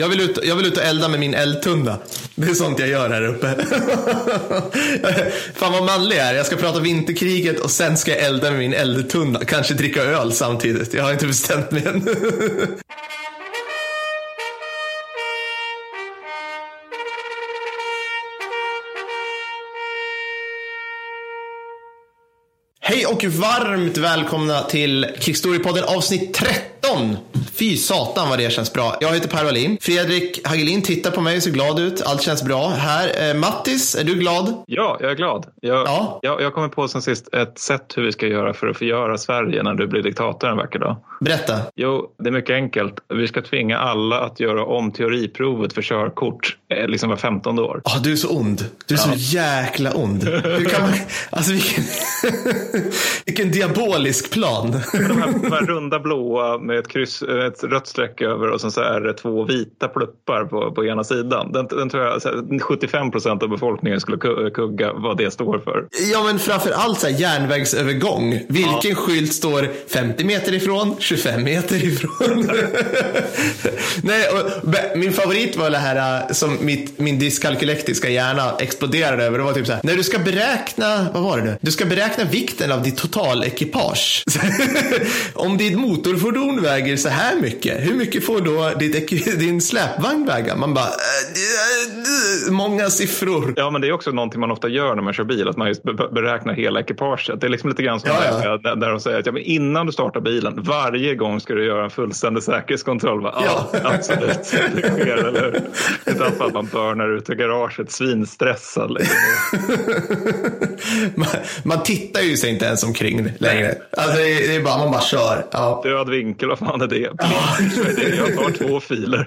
Jag vill, ut, jag vill ut och elda med min eldtunna. Det är sånt jag gör här uppe. Fan vad manlig jag är. Jag ska prata vinterkriget och sen ska jag elda med min eldtunna. Kanske dricka öl samtidigt. Jag har inte bestämt mig än. Hej och varmt välkomna till krigshistoriepodden avsnitt 30. 13. Fy satan vad det känns bra. Jag heter Per Wallin. Fredrik Hagelin tittar på mig och ser glad ut. Allt känns bra. Här, eh, Mattis, är du glad? Ja, jag är glad. Jag, ja. jag, jag kommer på sen sist ett sätt hur vi ska göra för att förgöra Sverige när du blir diktator en vacker dag. Berätta. Jo, det är mycket enkelt. Vi ska tvinga alla att göra om teoriprovet för körkort eh, liksom var 15 år. Oh, du är så ond. Du är ja. så jäkla ond. Hur kan man... Alltså vilken... vilken diabolisk plan. De här, de här runda blåa med ett, kryss, ett rött streck över och sen så är det två vita pluppar på, på ena sidan. Den, den tror jag 75 procent av befolkningen skulle kugga vad det står för. Ja, men framför allt så här järnvägsövergång. Vilken ja. skylt står 50 meter ifrån, 25 meter ifrån? Nej, och, min favorit var det här äh, som mitt, min dyskalkylektiska hjärna exploderade över. Det var typ så här, när du ska beräkna, vad var det nu? Du ska beräkna vikten av ditt totalekipage. Om ditt motorfordon väger så här mycket, hur mycket får då ditt, din släpvagn väga? Man bara, äh, många siffror. Ja, men det är också någonting man ofta gör när man kör bil, att man just beräknar hela ekipaget. Det är liksom lite grann som ja, ja. Där, där de säger att ja, men innan du startar bilen, varje gång ska du göra en fullständig säkerhetskontroll. Va? Ja, ja. absolut. Det sker, eller hur? Inte alls att man börnar ut i garaget svinstressad. Liksom. man, man tittar ju sig inte ens omkring längre. Alltså, det är bara, man bara kör. Ja. Död vinkel, vad fan är det? Ja. Jag tar två filer.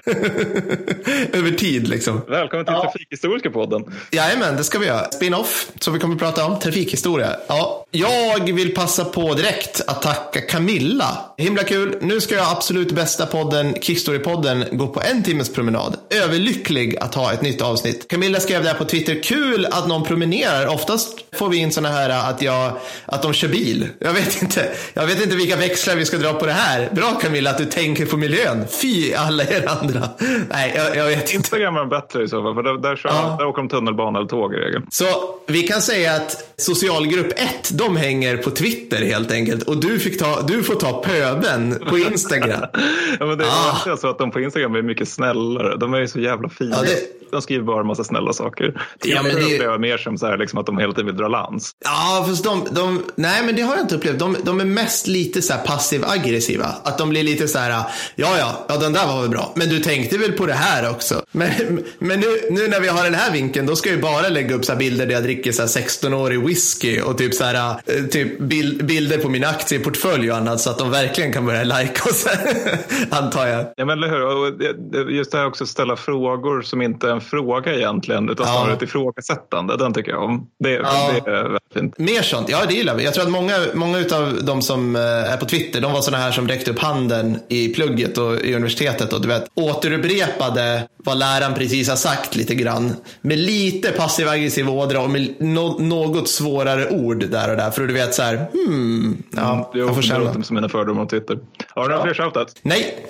Över tid liksom. Välkommen till ja. Trafikhistoriska podden. Jajamän, det ska vi göra. Spin-off, som vi kommer att prata om. Trafikhistoria. Ja. Jag vill passa på direkt att tacka Camilla. Himla kul. Nu ska jag absolut bästa podden, Kickstory-podden, gå på en timmes promenad. Överlycklig att ha ett nytt avsnitt. Camilla skrev där på Twitter, kul att någon promenerar. Oftast får vi in sådana här att, jag, att de kör bil. Jag vet inte. Jag vet inte vilka växlar vi ska dra på det här. Bra Camilla att du tänker på miljön. Fy alla er andra. Nej, jag, jag vet inte. Instagram är bättre i så fall, för där, där, kör, ja. där åker de tunnelbana eller tåg i regel. Så vi kan säga att socialgrupp 1, de hänger på Twitter helt enkelt. Och du, fick ta, du får ta pöben på Instagram. ja, men det är ah. så att de på Instagram är mycket snällare. De är ju så jävla fina. Ja, det... De skriver bara en massa snälla saker. Ja, men det upplever mer som så här, liksom att de hela tiden vill dra lans. Ja, fast de, de, nej men det har jag inte upplevt. De, de är mest lite så passiv aggressiva. Att de blir lite så här, ja ja, ja den där var väl bra. Men du tänkte väl på det här också? Men, men nu, nu när vi har den här vinkeln, då ska jag bara lägga upp så bilder där jag dricker så 16-årig whisky och typ så här, eh, typ bild, bilder på min aktieportfölj och annat så att de verkligen kan börja lajka oss, antar jag. Ja, men eller hur? Just det här också ställa frågor som inte är en fråga egentligen, utan snarare ja. ett ifrågasättande. Den tycker jag om. Det, ja. det är väldigt fint. Mer sånt, ja det gillar vi. Jag tror att många, många av de som eh, är på Twitter, de var sådana här som räckte upp handen i plugget och i universitetet och du vet, återupprepade vad läraren precis har sagt lite grann. Med lite passiv aggressiv ådra och med no något svårare ord där och där. För du vet så här, hmm, ja, mm, jag får känna. Det låter som mina fördomar om Twitter. Har du några fler shoutouts? Nej.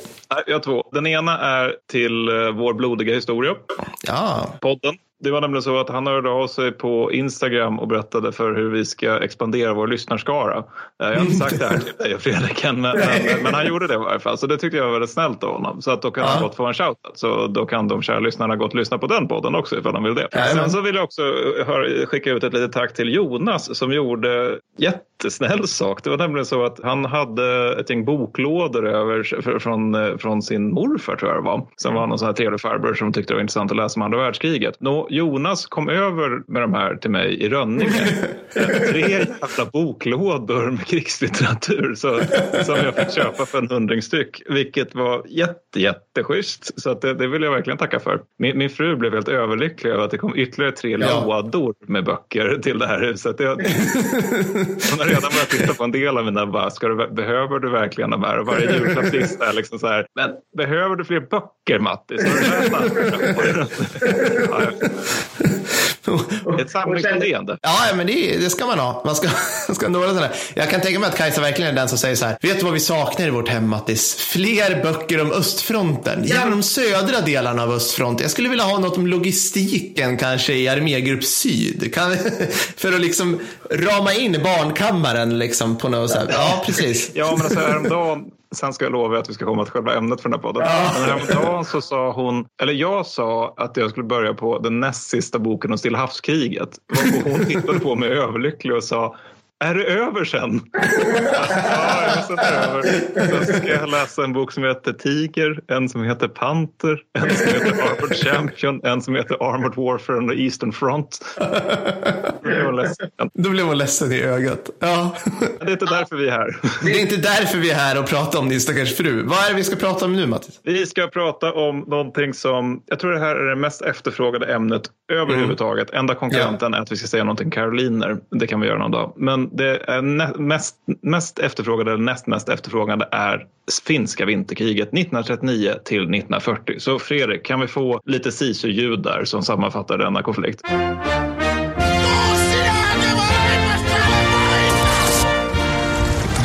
Jag har två. Den ena är till eh, Vår blodiga historia. Ja. Podden. Det var nämligen så att han hörde av sig på Instagram och berättade för hur vi ska expandera vår lyssnarskara. Eh, jag har inte sagt det här till dig och Fredrik än, men, men, men, han gjorde det i varje fall. Så det tyckte jag var väldigt snällt av honom. Så att då kan ja. han gott få en shoutout. Så då kan de kära lyssnarna gott lyssna på den podden också ifall de vill det. Ja, Sen så vill jag också skicka ut ett litet tack till Jonas som gjorde jättesnäll sak. Det var nämligen så att han hade ett gäng boklådor över från, från sin morfar tror jag det var. Som var någon sån här trevlig farbror som tyckte det var intressant att läsa om andra världskriget. Nå, Jonas kom över med de här till mig i Rönninge. Tre jävla boklådor med krigslitteratur så, som jag fick köpa för en hundring styck. Vilket var jätte, jätteschysst. Så att det, det vill jag verkligen tacka för. Min, min fru blev helt överlycklig över att det kom ytterligare tre ja. lådor med böcker till det här huset. Jag, hon har redan börjat titta på en del av mina bara, ska du, behöver du verkligen de här? Och varje julklappslista är liksom så här, men behöver du fler böcker Mattis? Ett samlingsbeteende. Ja, men det, det, ska man ha. Man ska, man ska några sådana. Jag kan tänka mig att Kajsa verkligen är den som säger så här. Vet du vad vi saknar i vårt hem, Mattis? Fler böcker om östfronten. Gärna de södra delarna av östfronten. Jag skulle vilja ha något om logistiken kanske i armégrupp syd. Kan, för att liksom rama in barnkammaren liksom på något sätt. Ja, precis. Ja, men alltså häromdagen Sen ska jag lova att vi ska komma till själva ämnet för den här podden. Ja. Men häromdagen så sa hon, eller jag sa att jag skulle börja på den näst sista boken om Stilla havskriget. hon tittade på mig överlycklig och sa är det över sen? ja, jag är över. Sen ska jag läsa en bok som heter Tiger, en som heter Panter, en som heter Armored Champion, en som heter Armored Warfare on the Eastern Front. Då blev hon ledsen. Då blev hon ledsen i ögat. Ja. Det är inte därför vi är här. Det är inte därför vi är här och pratar om din stackars fru. Vad är det vi ska prata om nu, Mattis? Vi ska prata om någonting som, jag tror det här är det mest efterfrågade ämnet överhuvudtaget. Mm. Enda konkurrenten ja. är att vi ska säga någonting Karoliner. Det kan vi göra någon dag. Men det är mest, mest efterfrågade, eller näst mest efterfrågade är finska vinterkriget 1939 till 1940. Så Fredrik, kan vi få lite sisu-ljud där som sammanfattar denna konflikt?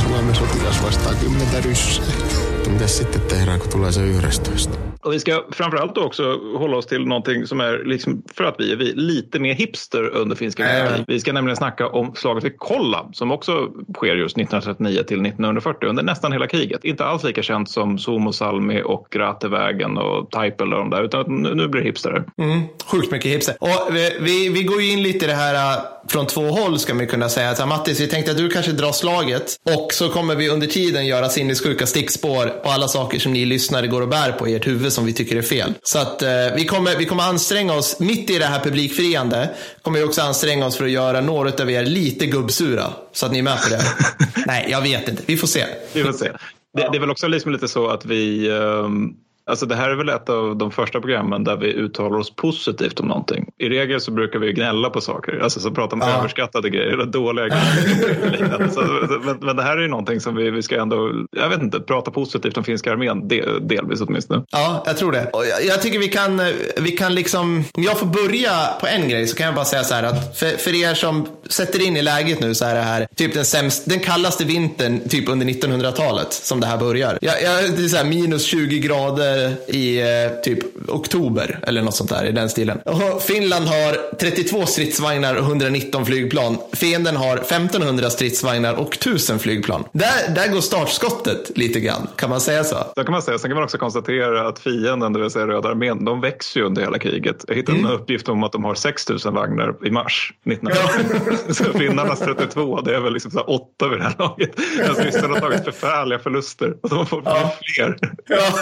Suomen sotilas vastaa kymmentä ryssää. Mitäs sitten tehdään, kun tulee se 11? Och vi ska framförallt också hålla oss till någonting som är, liksom, för att vi är vi, lite mer hipster under finska världskriget. Vi ska nämligen snacka om slaget vid Kolla som också sker just 1939 till 1940 under nästan hela kriget. Inte alls lika känt som Suomussalmi och Gratevägen och Taipel och de där, utan nu blir det hipster. Mm, sjukt mycket hipster. Och vi, vi, vi går ju in lite i det här äh, från två håll ska man kunna säga. Så Mattis, vi tänkte att du kanske drar slaget och så kommer vi under tiden göra sinnessjuka stickspår på alla saker som ni lyssnare går och bär på i ert huvud som vi tycker är fel. Så att eh, vi, kommer, vi kommer anstränga oss, mitt i det här publikfriande, kommer vi också anstränga oss för att göra några av er lite gubbsura. Så att ni är med på det. Nej, jag vet inte. Vi får se. Vi får se. Det, det är väl också liksom lite så att vi um Alltså det här är väl ett av de första programmen där vi uttalar oss positivt om någonting. I regel så brukar vi gnälla på saker, alltså så prata om ja. överskattade grejer eller dåliga grejer. så, men, men, det här är ju någonting som vi, vi ska ändå, jag vet inte, prata positivt om finska armén, del, delvis åtminstone. Ja, jag tror det. Och jag, jag, tycker vi kan, vi kan liksom, om jag får börja på en grej så kan jag bara säga så här att för, för er som sätter in i läget nu så är det här typ den, sämst, den kallaste vintern typ under 1900-talet som det här börjar. Jag, jag, det är så här minus 20 grader i eh, typ oktober eller något sånt där i den stilen. Och Finland har 32 stridsvagnar och 119 flygplan. Fienden har 1500 stridsvagnar och 1000 flygplan. Där, där går startskottet lite grann, kan man säga så? Det kan man säga. Sen kan man också konstatera att fienden, det vill säga Röda armén, de växer ju under hela kriget. Jag hittade mm. en uppgift om att de har 6000 vagnar i mars 1940. Ja. så finnarnas 32, det är väl liksom så åtta vid det här laget. Alltså, ryssarna har tagit förfärliga förluster och de får ja. fler. Ja.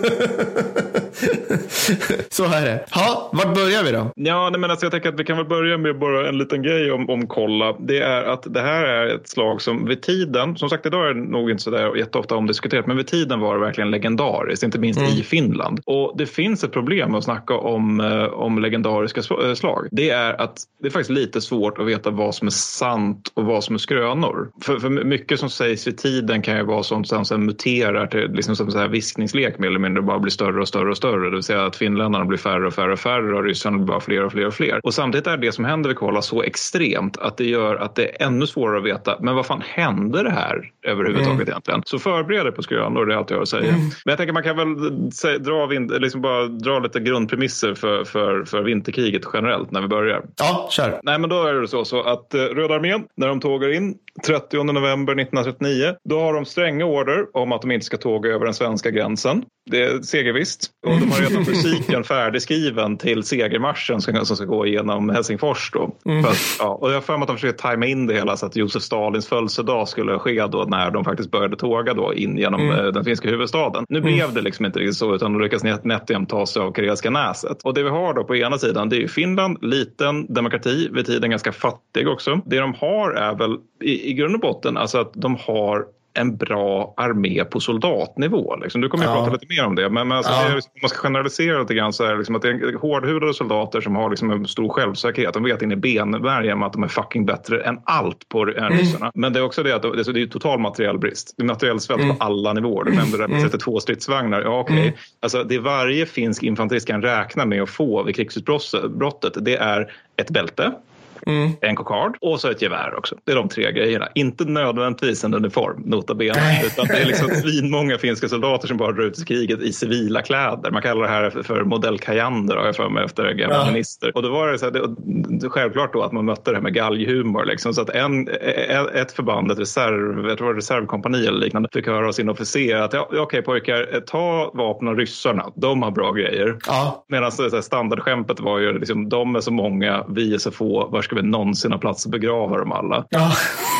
Så är det. Ja, vart börjar vi då? Ja, nej, men alltså jag tänker att vi kan väl börja med bara en liten grej om, om kolla. Det är att det här är ett slag som vid tiden, som sagt idag är det nog inte så där jätteofta omdiskuterat, men vid tiden var det verkligen legendariskt, inte minst mm. i Finland. Och det finns ett problem med att snacka om, eh, om legendariska eh, slag. Det är att det är faktiskt lite svårt att veta vad som är sant och vad som är skrönor. För, för mycket som sägs vid tiden kan ju vara sånt som sen muterar till liksom som så här viskningslek mer eller mindre bara blir större och större och större. Det vill säga att finländarna blir färre och färre och färre och ryssarna blir bara fler och fler och fler. Och samtidigt är det som händer vid Kola så extremt att det gör att det är ännu svårare att veta, men vad fan hände det här överhuvudtaget mm. egentligen? Så förbered dig på skrönor, det är allt jag har säga. Mm. Men jag tänker man kan väl säga, dra, liksom bara dra lite grundpremisser för, för, för vinterkriget generellt när vi börjar. Ja, kör. Nej, men då är det så, så att eh, Röda armén, när de tågar in 30 november 1939, då har de stränga order om att de inte ska tåga över den svenska gränsen. Det är segervisst. Och de har redan musiken färdigskriven till segermarschen som, ska gå igenom Helsingfors. Då. Mm. För, ja, och jag har för mig att de försöker tajma in det hela så att Josef Stalins födelsedag skulle ske då när de faktiskt började tåga då in genom mm. Eh, den finska huvudstaden. Nu blev mm. det liksom inte riktigt så utan de lyckas nätt ta sig av Karelska näset. Och det vi har då på ena sidan det är Finland, liten demokrati, vid tiden ganska fattig också. Det de har är väl i, i grund och botten alltså att de har en bra armé på soldatnivå. Liksom. Du kommer Ja. prata lite mer om det. Men, men alltså, Ja. det är, om man ska generalisera lite grann så är det liksom att det är hårdhudade soldater som har liksom en stor självsäkerhet. De vet in i benmärgen att de är fucking bättre än allt på än Mm. ryssarna. Men det är också det att det är, det är total materiellbrist. Det är materiellsvält Mm. på alla nivåer. Du nämnde det där med 32 stridsvagnar. Ja, okej. Alltså, det varje finsk infanterist kan räkna med att få vid krigsutbrottet det är ett bälte. Mm. En kokard och så ett gevär också. Det är de tre grejerna. Inte nödvändigtvis en uniform, nota bene. Utan det är liksom svinmånga finska soldater som bara drar ut i kriget i civila kläder. Man kallar det här för, modell Kajander har jag för mig efter en gammal Ja. minister. Och då var det, så här, det, självklart då att man mötte det här med galghumor. Liksom. Så att en, ett förband, ett reserv, jag tror reservkompani eller liknande, fick höra av sin officer att ja, okej pojkar, ta vapnen av ryssarna. De har bra grejer. Ja, Medan standardskämtet var ju liksom, de är så många, vi är så få, var ska vi någonsin ha plats att begrava dem alla? ja.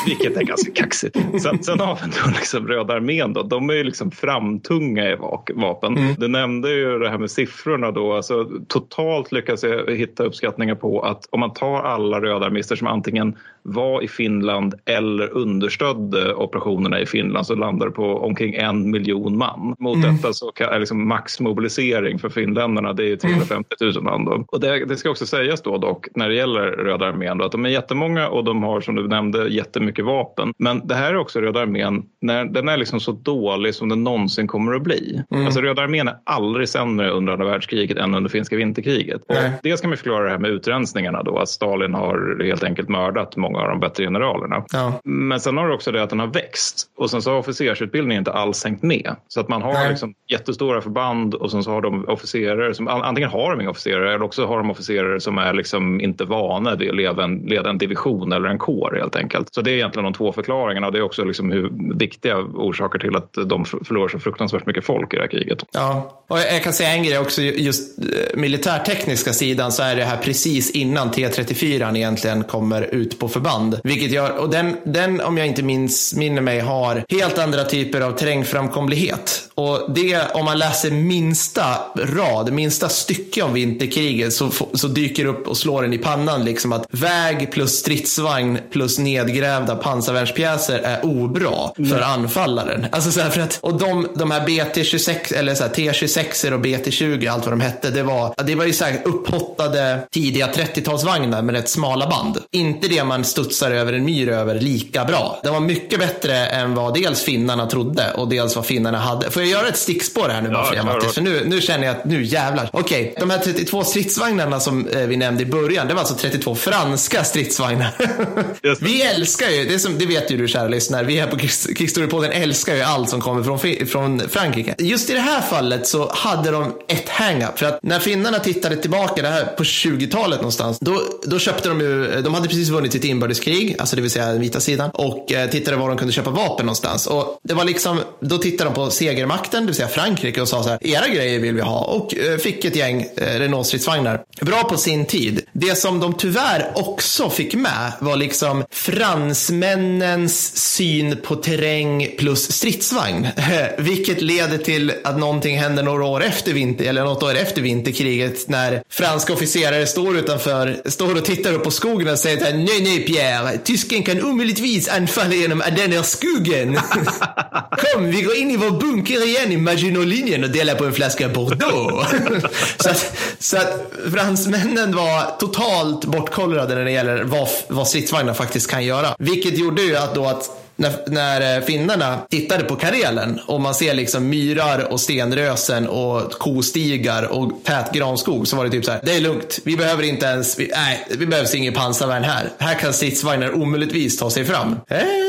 Vilket är ganska kaxigt. Sen, sen har vi då liksom Röda armén då. De är ju liksom framtunga i vapen. Mm. Du nämnde ju det här med siffrorna då. Alltså, totalt lyckas jag hitta uppskattningar på att om man tar alla röda armister som antingen var i Finland eller understödde operationerna i Finland så landar det på omkring en miljon man. Mot Mm. detta så är liksom maxmobilisering för finländarna det är 350 000 man. Då. Och det, det ska också sägas då dock när det gäller Röda armén då, att de är jättemånga och de har som du nämnde jättemycket vapen. Men det här är också Röda armén, när, den är liksom så dålig som den någonsin kommer att bli. Mm. Alltså Röda armén är aldrig sämre under andra världskriget än under finska vinterkriget. Och Nej. dels kan vi förklara det här med utrensningarna då, att Stalin har helt enkelt mördat många av de bättre generalerna. Ja. Men sen har det också det att den har växt och sen så har officersutbildningen inte alls hängt med. Så att man har Nej. liksom jättestora förband och sen så har de officerare som an- antingen har de inga officerare eller också har de officerare som är liksom inte vana vid att leda en, leda en division eller en kår helt enkelt. Så det är egentligen de två förklaringarna och det är också liksom hur viktiga orsaker till att de förlorar så fruktansvärt mycket folk i det här kriget. Ja, och jag kan säga en grej också, just eh, militärtekniska sidan så är det här precis innan T34 egentligen kommer ut på förband. Vilket gör, och den, den om jag inte minns, minner mig, har helt andra typer av terrängframkomlighet. Och det, om man läser minsta rad, minsta stycke om vinterkriget så, så dyker upp och slår den i pannan liksom att väg plus stridsvagn plus nedgrävda pansarvärnspjäser är obra för anfallaren. Alltså så här för att, och de, de här BT26 eller så här T26 och BT20, allt vad de hette, det var, det var ju så här upphottade tidiga 30-talsvagnar med rätt smala band. Inte det man studsar över en myr över lika bra. Det var mycket bättre än vad dels finnarna trodde och dels vad finnarna hade. Jag göra ett stickspår här nu bara för det. Mattis? För nu, nu känner jag att nu jävlar. Okej, de här 32 stridsvagnarna som eh, vi nämnde i början, det var alltså 32 franska stridsvagnar. Vi älskar ju, det, som, det vet ju du kära lyssnare, vi här på Krigs- Krigshistoriepodden älskar ju allt som kommer från, från Frankrike. Just i det här fallet så hade de ett hang-up. För att när finnarna tittade tillbaka, det här på 20-talet någonstans, då, då köpte de ju, de hade precis vunnit sitt inbördeskrig, alltså det vill säga den vita sidan, och eh, tittade var de kunde köpa vapen någonstans. Och det var liksom, då tittade de på segermakten, det vill säga Frankrike, och sa så här, era grejer vill vi ha. Och eh, fick ett gäng eh, Renault-stridsvagnar. Bra på sin tid. Det som de tyvärr också fick med var liksom fransmännens syn på terräng plus stridsvagn. Vilket leder till att någonting händer några år efter vinter, eller något år efter vinterkriget när franska officerare står utanför, står och tittar upp på skogen och säger så här, nej, nej Pierre, tysken kan omöjligtvis anfalla genom Ardennerskogen. Kom, vi går in i vår bunker igen i Maginot-linjen och delar på en flaska Bordeaux. så, att, så att fransmännen var totalt bortkollrade när det gäller vad, vad stridsvagnar faktiskt kan göra. Vilket gjorde ju att då att när, när eh, finnarna tittade på Karelen och man ser liksom myrar och stenrösen och kostigar och tät granskog så var det typ så här, det är lugnt, vi behöver inte ens, vi, nej, vi behövs ingen pansarvärn här. Här kan stridsvagnar omöjligtvis ta sig fram. Eh.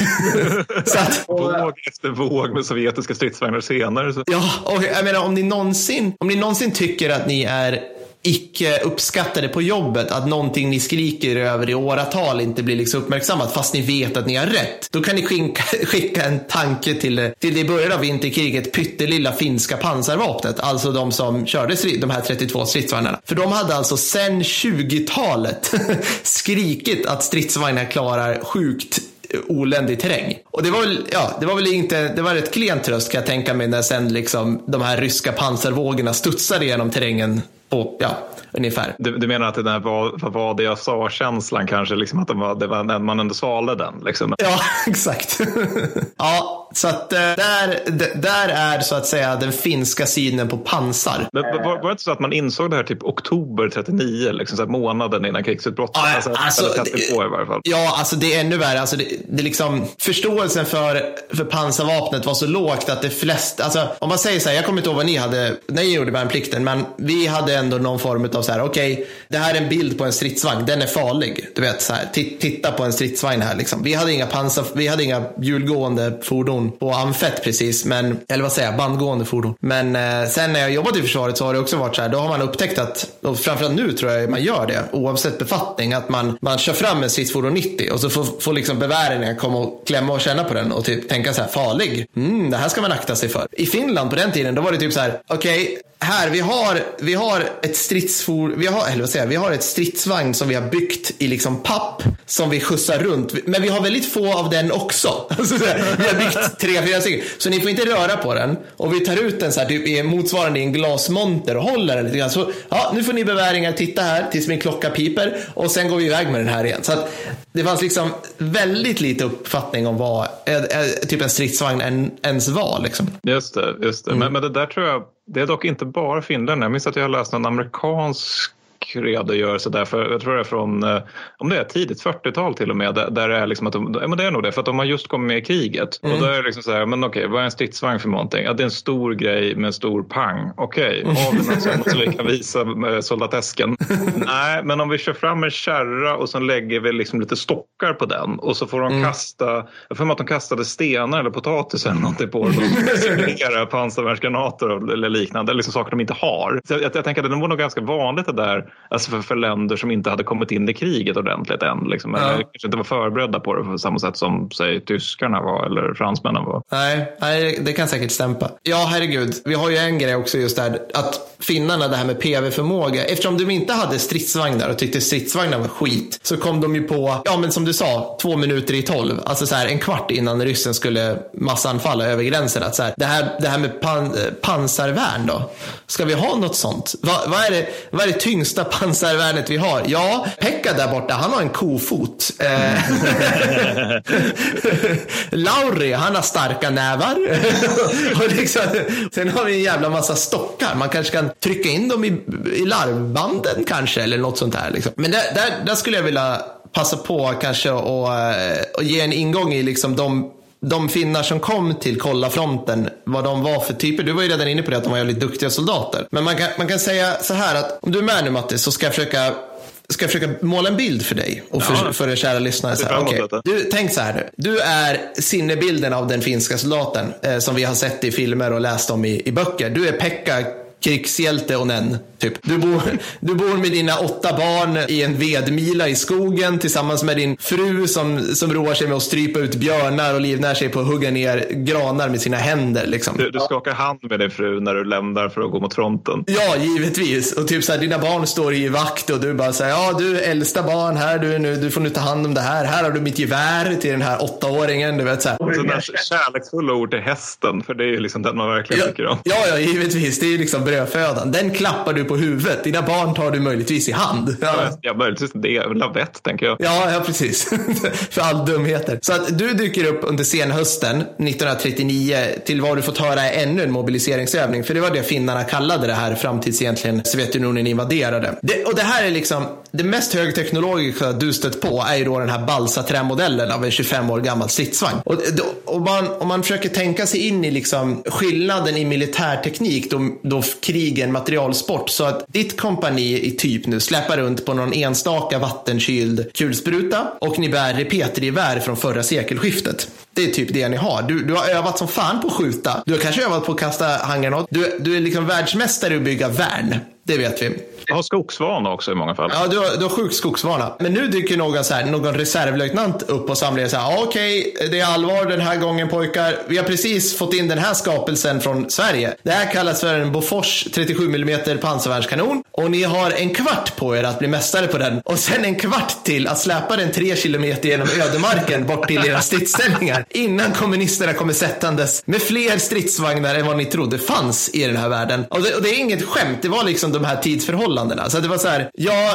så att, Våg efter våg med sovjetiska stridsvagnar senare. Så. Ja, och jag menar om ni någonsin, om ni någonsin tycker att ni är icke uppskattade på jobbet, att någonting ni skriker över i åratal inte blir liksom uppmärksammat fast ni vet att ni har rätt. Då kan ni skicka, skicka en tanke till, till det i början av vinterkriget pyttelilla finska pansarvapnet, alltså de som körde de här 32 stridsvagnarna. För de hade alltså sedan 20-talet skrikit att stridsvagnar klarar sjukt oländig terräng. Och det var väl, ja, det var väl inte, det var rätt klen tröst kan jag tänka mig när sen liksom de här ryska pansarvågorna studsade genom terrängen på, ja, ungefär. Du, du menar att det där var, vad var det jag sa-känslan kanske, liksom att det var, det var man ändå svalde den? Liksom. Ja, exakt. ja, så att eh, där, där är så att säga den finska synen på pansar. Men var, var det inte så att man insåg det här typ oktober 39, liksom så här månaden innan krigsutbrottet? Ja, alltså, alltså, det- på i varje fall. Ja, alltså det är ännu värre. Alltså det, det liksom, förståelsen för, för pansarvapnet var så lågt att det flest, alltså om man säger så här, jag kommer inte ihåg vad ni hade när ni gjorde värnplikten, men vi hade ändå någon form av så här, okej, det här är en bild på en stridsvagn, den är farlig. Du vet, så här, titta på en stridsvagn här liksom. Vi hade inga pansar, vi hade inga hjulgående fordon på amfett precis, men, eller vad säger jag, bandgående fordon. Men eh, sen när jag jobbade i försvaret så har det också varit så här, då har man upptäckt att, och framförallt nu tror jag man gör det, oavsett befattning, att man, man kör fram en stridsfordon 90 och så får, får liksom beväringen komma och klämma och känna på den och typ tänka så här, farlig, mm, det här ska man akta sig för. I Finland på den tiden, då var det typ så här, okej, här, vi har, vi har ett stridsfor, vi har, eller vad säger jag, vi har ett stridsvagn som vi har byggt i liksom papp som vi skjutsar runt. Men vi har väldigt få av den också. Alltså, vi har byggt tre, fyra stycken. Så ni får inte röra på den. Och vi tar ut den så här, typ, motsvarande i en glasmonter och håller den lite grann. Så, ja, nu får ni beväringar titta här tills min klocka piper. Och sen går vi iväg med den här igen. Så att det fanns liksom väldigt lite uppfattning om vad eh, eh, typ en stridsvagn en, ens var. Liksom. Just det, just det. Men, men det där tror jag, det är dock inte bara Finland. Jag minns att jag har läst en amerikansk redogörelse där, för, jag tror det är från, eh, om det är tidigt 40-tal till och med, där, det är liksom att de, ja, men det är nog det, för att de har just kommit med i kriget. Och då är det liksom så här, men okej, vad är en stridsvagn för någonting? Ja, det är en stor grej med en stor pang. Okej, har vi något sånt så vi kan visa soldatesken? Nej, men om vi kör fram en kärra och sen lägger vi liksom lite stockar på den och så får de kasta, jag för mig att de kastade stenar eller potatis eller någonting på den. Pansarvärnsgranater eller liknande, liksom saker de inte har. Så jag, jag tänker att det var nog ganska vanligt det där, alltså för, för länder som inte hade kommit in i kriget ordentligt än. Liksom, eller kanske inte var förberedda på det på samma sätt som säg, tyskarna var eller fransmännen var. Nej, nej, det kan säkert stämpa. Ja, herregud. Vi har ju en grej också just där att finnarna, det här med PV-förmåga. Eftersom de inte hade stridsvagnar och tyckte stridsvagnar var skit så kom de ju på, ja men som du sa, två minuter i tolv. Alltså så här en kvart innan ryssen skulle massanfalla över gränsen. Att så här, det, här, det här med pan, eh, pansarvärn då. Ska vi ha något sånt? Va, vad, är det, vad är det tyngsta pansarvärnet vi har? Ja, Pekka där borta, han har en kofot. Eh, Lauri, han har starka nävar. och liksom, sen har vi en jävla massa stockar. Man kanske kan trycka in dem i, i larvbanden kanske, eller något sånt där. Liksom. Men där, där, där skulle jag vilja passa på kanske och, eh, och ge en ingång i liksom de de finnar som kom till Kollafronten, vad de var för typer. Du var ju redan inne på det att de var jävligt duktiga soldater. Men man kan, man kan säga så här att om du är med nu Matte så ska jag försöka Ska jag försöka måla en bild för dig och för, Ja. för er kära lyssnare. Så här, detta. Du, tänk så här nu. Du är sinnebilden av den finska soldaten eh, som vi har sett i filmer och läst om i, i böcker. Du är Pekka, krigshjälte och nen. Typ. Du, bor, du bor med dina åtta barn i en vedmila i skogen tillsammans med din fru som, som roar sig med att strypa ut björnar och livnär sig på att hugga ner granar med sina händer. Liksom. Du, du skakar hand med din fru när du lämnar för att gå mot fronten. Ja, givetvis. Och typ så här, dina barn står i vakt och du bara säger ja du äldsta barn här, du, är nu, du får nu ta hand om det här. Här har du mitt gevär till den här åttaåringen. Du vet så här. Sådana kärleksfulla ord till hästen, för det är ju liksom den man verkligen tycker om. Ja, ja, givetvis. Det är liksom brödfödan. Den klappar du på huvudet. Dina barn tar du möjligtvis i hand. Ja, Ja, möjligtvis det. är Lavett, tänker jag. ja, ja precis. För all dumheter. Så att du dyker upp under senhösten 1939 till vad du fått höra är ännu en mobiliseringsövning. För det var det finnarna kallade det här fram tills egentligen Sovjetunionen invaderade. Det, och det här är liksom, det mest högteknologiska du stött på är ju då den här balsaträmodellen av en 25 år gammal stridsvagn. Och, och man, om man försöker tänka sig in i liksom skillnaden i militärteknik då, då krig en materialsport. Så att ditt kompani i typ nu släpar runt på någon enstaka vattenkyld kulspruta och ni bär repetergevär från förra sekelskiftet. Det är typ det ni har. Du, du har övat som fan på att skjuta. Du har kanske övat på att kasta handgranat. Du, du är liksom världsmästare i att bygga värn. Det vet vi. Jag har skogsvana också i många fall. Ja, du har, du har sjuk skogsvana. Men nu dyker någon, så här, någon reservlöjtnant upp och samlar så här. "Ja, Okej, det är allvar den här gången pojkar. Vi har precis fått in den här skapelsen från Sverige. Det här kallas för en Bofors 37 mm pansarvärnskanon. och ni har en kvart på er att bli mästare på den och sen en kvart till att släpa den tre kilometer genom ödemarken bort till era stridsställningar innan kommunisterna kommer sättandes med fler stridsvagnar än vad ni trodde fanns i den här världen. Och det, och det är inget skämt, det var liksom Liksom de här tidsförhållandena. Så det var så här, ja,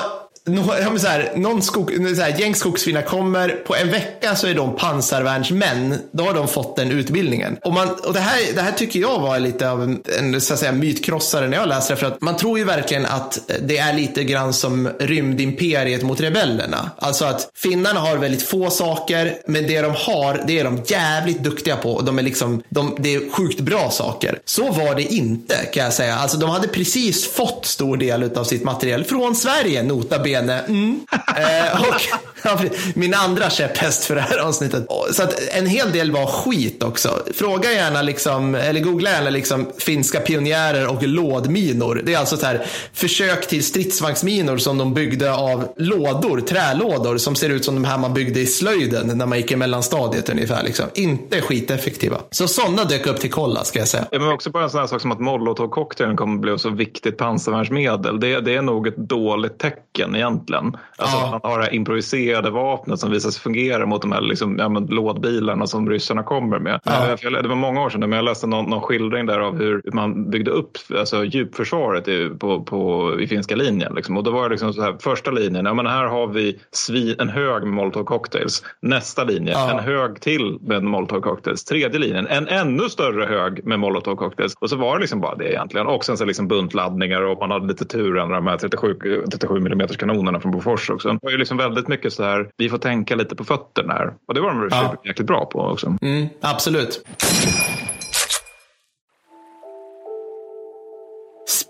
no, så här, någon skog, så här, gäng skogsfinnar kommer, på en vecka så är de pansarvärnsmän. Då har de fått den utbildningen. Och, man, och det, här, det här tycker jag var lite av en, en så att säga, mytkrossare när jag läste det. För att man tror ju verkligen att det är lite grann som rymdimperiet mot rebellerna. Alltså att finnarna har väldigt få saker, men det de har, det är de jävligt duktiga på. Och de är liksom, de, det är sjukt bra saker. Så var det inte kan jag säga. Alltså de hade precis fått stor del av sitt material från Sverige, nota bene leende. Mm. Eh, och min andra käpphäst för det här avsnittet. Så att en hel del var skit också. Fråga gärna liksom, eller googla gärna liksom finska pionjärer och lådminor. Det är alltså så här försök till stridsvagnsminor som de byggde av lådor, trälådor som ser ut som de här man byggde i slöjden när man gick i mellanstadiet ungefär. Liksom. Inte skiteffektiva. Så sådana dök upp till kolla ska jag säga. Ja, men också bara en sån här sak som att molotovcocktailen kommer bli så viktigt pansarvärnsmedel. Det, det är nog ett dåligt tecken egentligen. Alltså ja. man har det här improviserade vapnet som visar sig fungera mot de här liksom, ja, lådbilarna som ryssarna kommer med. Ja. Det var många år sedan men jag läste någon, någon skildring där av hur man byggde upp alltså, djupförsvaret i, på, på, i finska linjen. Liksom. Och då var det liksom så här, första linjen, ja, men här har vi svin, en hög med molotov cocktails. Nästa linje, ja. en hög till med molotov cocktails. Tredje linjen, en ännu större hög med molotov cocktails. Och så var det liksom bara det egentligen. Och sen så liksom buntladdningar och man hade lite tur än de här 37, 37 mm kanonerna från Bofors också. Det var ju liksom väldigt mycket så här, vi får tänka lite på fötterna här. Och det var de ja. jäkligt bra på också. Mm, absolut.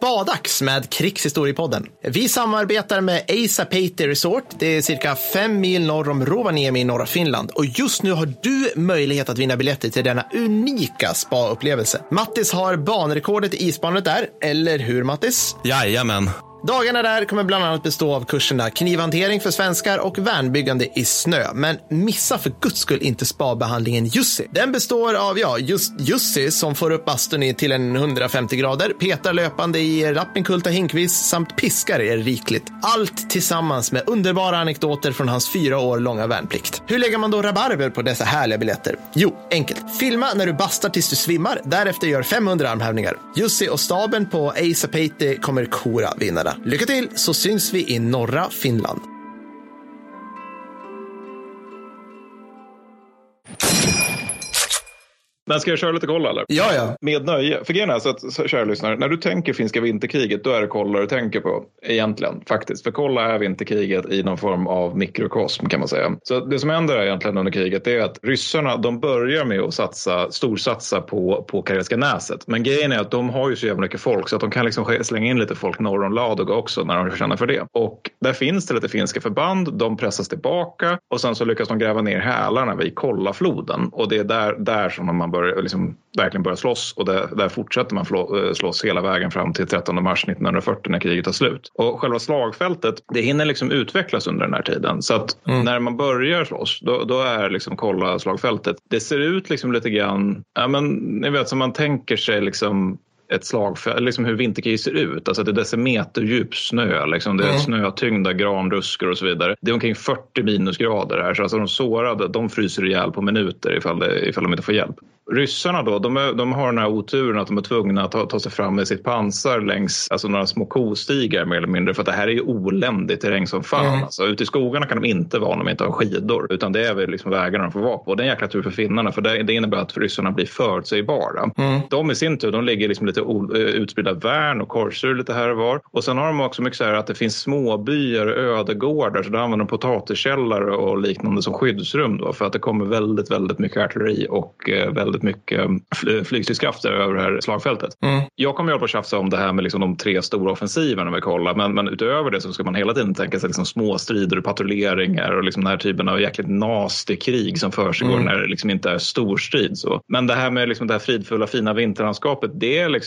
Spadax med Krigshistoriepodden. Vi samarbetar med Eisa-Pate Resort. Det är cirka fem mil norr om Rovaniemi i norra Finland. Och just nu har du möjlighet att vinna biljetter till denna unika spa-upplevelse. Mattis har banrekordet i isbanet där, eller hur Mattis? Jajamän. Dagarna där kommer bland annat bestå av kurserna knivhantering för svenskar och värnbyggande i snö. Men missa för guds skull inte spabehandlingen Jussi. Den består av, ja, just Jussi som får upp bastun till en 150 grader, petar löpande i Rappinkulta hinkvis samt piskar er rikligt. Allt tillsammans med underbara anekdoter från hans fyra år långa värnplikt. Hur lägger man då rabarber på dessa härliga biljetter? Jo, enkelt. Filma när du bastar tills du svimmar, därefter gör 500 armhävningar. Jussi och staben på Eisapate kommer kora vinnarna. Lycka till så syns vi i norra Finland. Men ska jag köra lite koll eller? Ja, ja. Med nöje. För grejen är så att, kära lyssnare, när du tänker finska vinterkriget, då är det kolla du tänker på. Egentligen, faktiskt. För kolla är vinterkriget i någon form av mikrokosm kan man säga. Så det som händer egentligen under kriget är att ryssarna, de börjar med att satsa, storsatsa på, på Karelska näset. Men grejen är att de har ju så jävla mycket folk så att de kan liksom slänga in lite folk norr om Ladoga också när de känner för det. Och där finns det lite finska förband, de pressas tillbaka och sen så lyckas de gräva ner hälarna vid Kollafloden. Och det är där, där som man börjar, liksom, verkligen börjar slåss och där, där fortsätter man eh, slåss hela vägen fram till 13 mars 1940 när kriget tar slut. Och själva slagfältet, det hinner liksom utvecklas under den här tiden. Så att mm. när man börjar slåss, då, då är liksom kolla slagfältet. Det ser ut liksom lite grann, ja men ni vet som man tänker sig liksom ett slagfält, liksom hur vinterkrig ser ut. Alltså det är decimeterdjup snö, liksom det är mm. snötyngda granruskor och så vidare. Det är omkring 40 minusgrader här så alltså de sårade de fryser ihjäl på minuter ifall, det, ifall de inte får hjälp. Ryssarna då, de, är, de, har den här oturen att de är tvungna att ta, ta, sig fram med sitt pansar längs alltså några små kostigar mer eller mindre för att det här är ju oländig terräng som fan. Mm. Alltså, ute i skogarna kan de inte vara om de inte har skidor utan det är väl liksom vägarna de får vara på. Det är en jäkla tur för finnarna för det, det innebär att ryssarna blir förutsägbara. Mm. De i sin tur, de ligger liksom lite o, eh, utspridda värn och korsur lite här och var. Och sen har de också mycket så här att det finns småbyar och ödegårdar så då använder de potatiskällare och liknande som skyddsrum då för att det kommer väldigt, väldigt mycket artilleri och eh, väldigt mycket eh, flygstridskrafter över det här slagfältet. Mm. Jag kommer ju att tjafsa om det här med liksom de tre stora offensiverna vi kollar, men, men utöver det så ska man hela tiden tänka sig liksom små strider och patrulleringar och liksom den här typen av jäkligt nasty krig som försiggår mm. när det liksom inte är storstrid. Så. Men det här med liksom det här fridfulla fina vinterlandskapet, det är liksom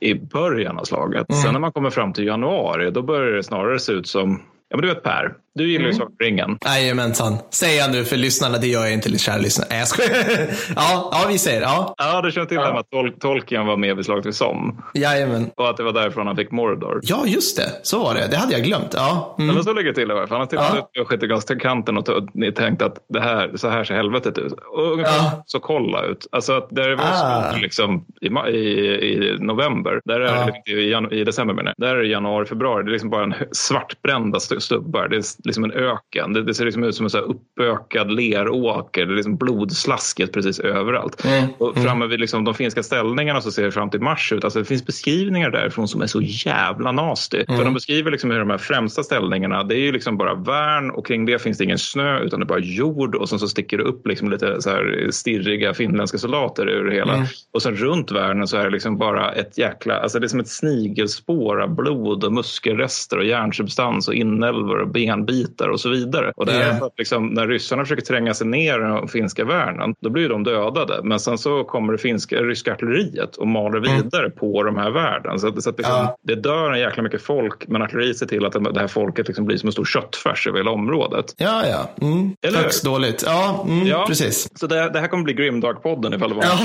i början av slaget. Mm. Sen när man kommer fram till januari, då börjar det snarare se ut som Ja, men du vet Per, Du gillar ju mm. Sagan. Jajamensan. Säg han nu för lyssnarna, det gör jag inte, kära lyssnare. Nej, jag skojar. ja, ja, vi säger ja. Ja, du känner till ja. att Tol Tolkien var med vid slaget vid Somme. Jajamän. Och att det var därifrån han fick Mordor. Ja, just det. Så var det. Det hade jag glömt. Ja. Mm. Men så ligger det till i alla fall. Han har till och med skjutit kanten och ni tänkte att det här, så här ser helvetet ut. Och ungefär ja. så kolla ut. Alltså att där det var ah. liksom, i, i, i november, där är, ja. i, i december menar jag, där är det januari, februari. Det är liksom bara en svartbrända stubbar. Det är liksom en öken. Det, det ser liksom ut som en så uppökad leråker. Det är liksom blodslasket precis överallt. Mm. Och mm. framme vid liksom de finska ställningarna så ser det fram till mars ut. Alltså det finns beskrivningar därifrån som är så jävla nasty. Mm. För de beskriver liksom hur de här främsta ställningarna, det är ju liksom bara värn och kring det finns det ingen snö utan det är bara jord och sen så sticker det upp liksom lite så här stirriga finländska soldater ur det hela. Mm. Och sen runt världen så är det liksom bara ett jäkla, alltså det är som ett snigelspår av blod och muskelrester och järnsubstans och inälvor och benbitar och så vidare. Och det är yeah. att liksom, när ryssarna försöker tränga sig ner i den finska världen, då blir de dödade. Men sen så kommer det finska, ryska artilleriet och maler mm. vidare mm. på de här världen. Så, så att liksom, ja. det dör en jäkla mycket folk, men artilleriet ser till att det här folket liksom blir som en stor köttfärs över hela området. Ja, ja. Mm. Högst dåligt. Ja, mm, ja, precis. Så det, det, här kommer bli Grimdark-podden ifall det var. Ja.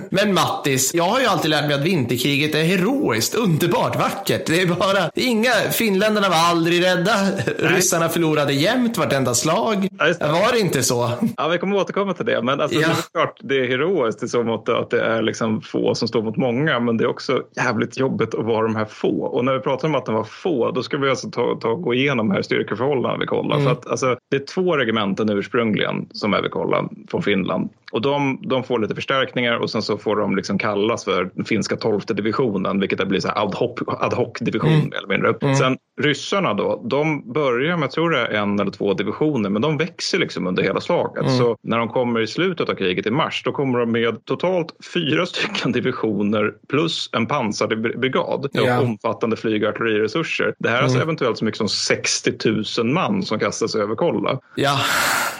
men Mattis, jag har ju alltid lärt mig att vinterkriget är heroiskt, underbart, vackert. Det är bara, inga, finländarna var aldrig rädda. Nej. Ryssarna förlorade jämt vartenda slag. Ja, var det inte så? Ja, vi kommer återkomma till det. Men alltså, ja. det är klart, det är heroiskt i så mått att det är liksom få som står mot många. Men det är också jävligt jobbigt att vara de här få. Och när vi pratar om att de var få, då ska vi alltså ta, ta gå igenom här styrkeförhållandena vi kollar. Mm. För att, alltså, det är två regementen ursprungligen som är vi kollar från Finland. Och de, de får lite förstärkningar och sen så får de liksom kallas för den finska tolfte divisionen, vilket blir så ad hoc, ad hoc division mm. eller mindre. Mm. Sen ryssarna då, de börjar med, jag tror är en eller två divisioner, men de växer liksom under hela slaget. Mm. Så när de kommer i slutet av kriget i mars, då kommer de med totalt fyra stycken divisioner plus en pansarbrigad yeah. och omfattande flyg och artilleriresurser. Det här är alltså mm. eventuellt så mycket som 60 000 man som kastas över kolla. Ja.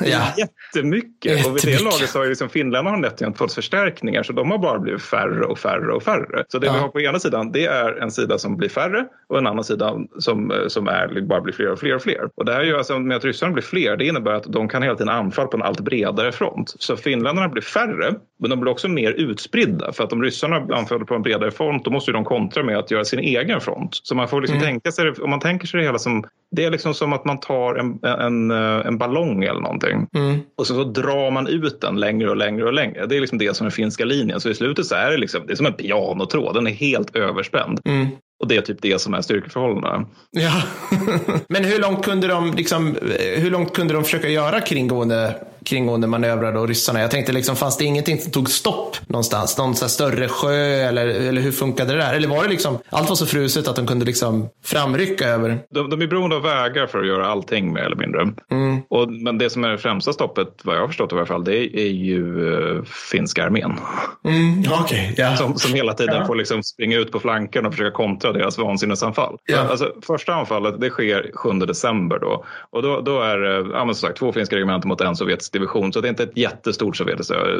ja. Jättemycket. Jättemycket. Och vid det laget så har ju liksom Finländarna nätt fått förstärkningar så de har bara blivit färre och färre och färre. Så det ja. vi har på ena sidan det är en sida som blir färre och en annan sida som, som är, bara blir fler och fler och fler. Och det här gör alltså med att ryssarna blir fler, det innebär att de kan hela tiden anfalla på en allt bredare front. Så finländarna blir färre, men de blir också mer utspridda. För att om ryssarna anfaller på en bredare front, då måste de kontra med att göra sin egen front. Så man får liksom mm. tänka sig, om man tänker sig det hela som, det är liksom som att man tar en, en, en ballong eller någonting. Mm. Och så, så drar man ut den längre och längre och längre. Det är liksom det som är finska linjen. Så i slutet så är det, liksom, det är som en pianotråd, den är helt överspänd. Mm. Och det är typ det som är styrkeförhållandena. Ja, men hur långt kunde de, liksom, eh, hur långt kunde de försöka göra kringgående kringgående manövrar då, ryssarna. Jag tänkte, liksom, fanns det ingenting som tog stopp någonstans? Någon större sjö eller, eller hur funkade det där? Eller var det liksom, allt var så fruset att de kunde liksom framrycka över? De, de är beroende av vägar för att göra allting mer eller mindre. Mm. Och, men det som är det främsta stoppet, vad jag har förstått i alla fall, det är, är ju uh, finska armén. Mm, okay, yeah. som, som hela tiden yeah. får liksom springa ut på flanken och försöka kontra deras vansinnesanfall. Yeah. Alltså, första anfallet det sker 7 december då. Och då, då är det ja, sagt, två finska regementen mot en sovjetisk division. Så det är inte ett jättestort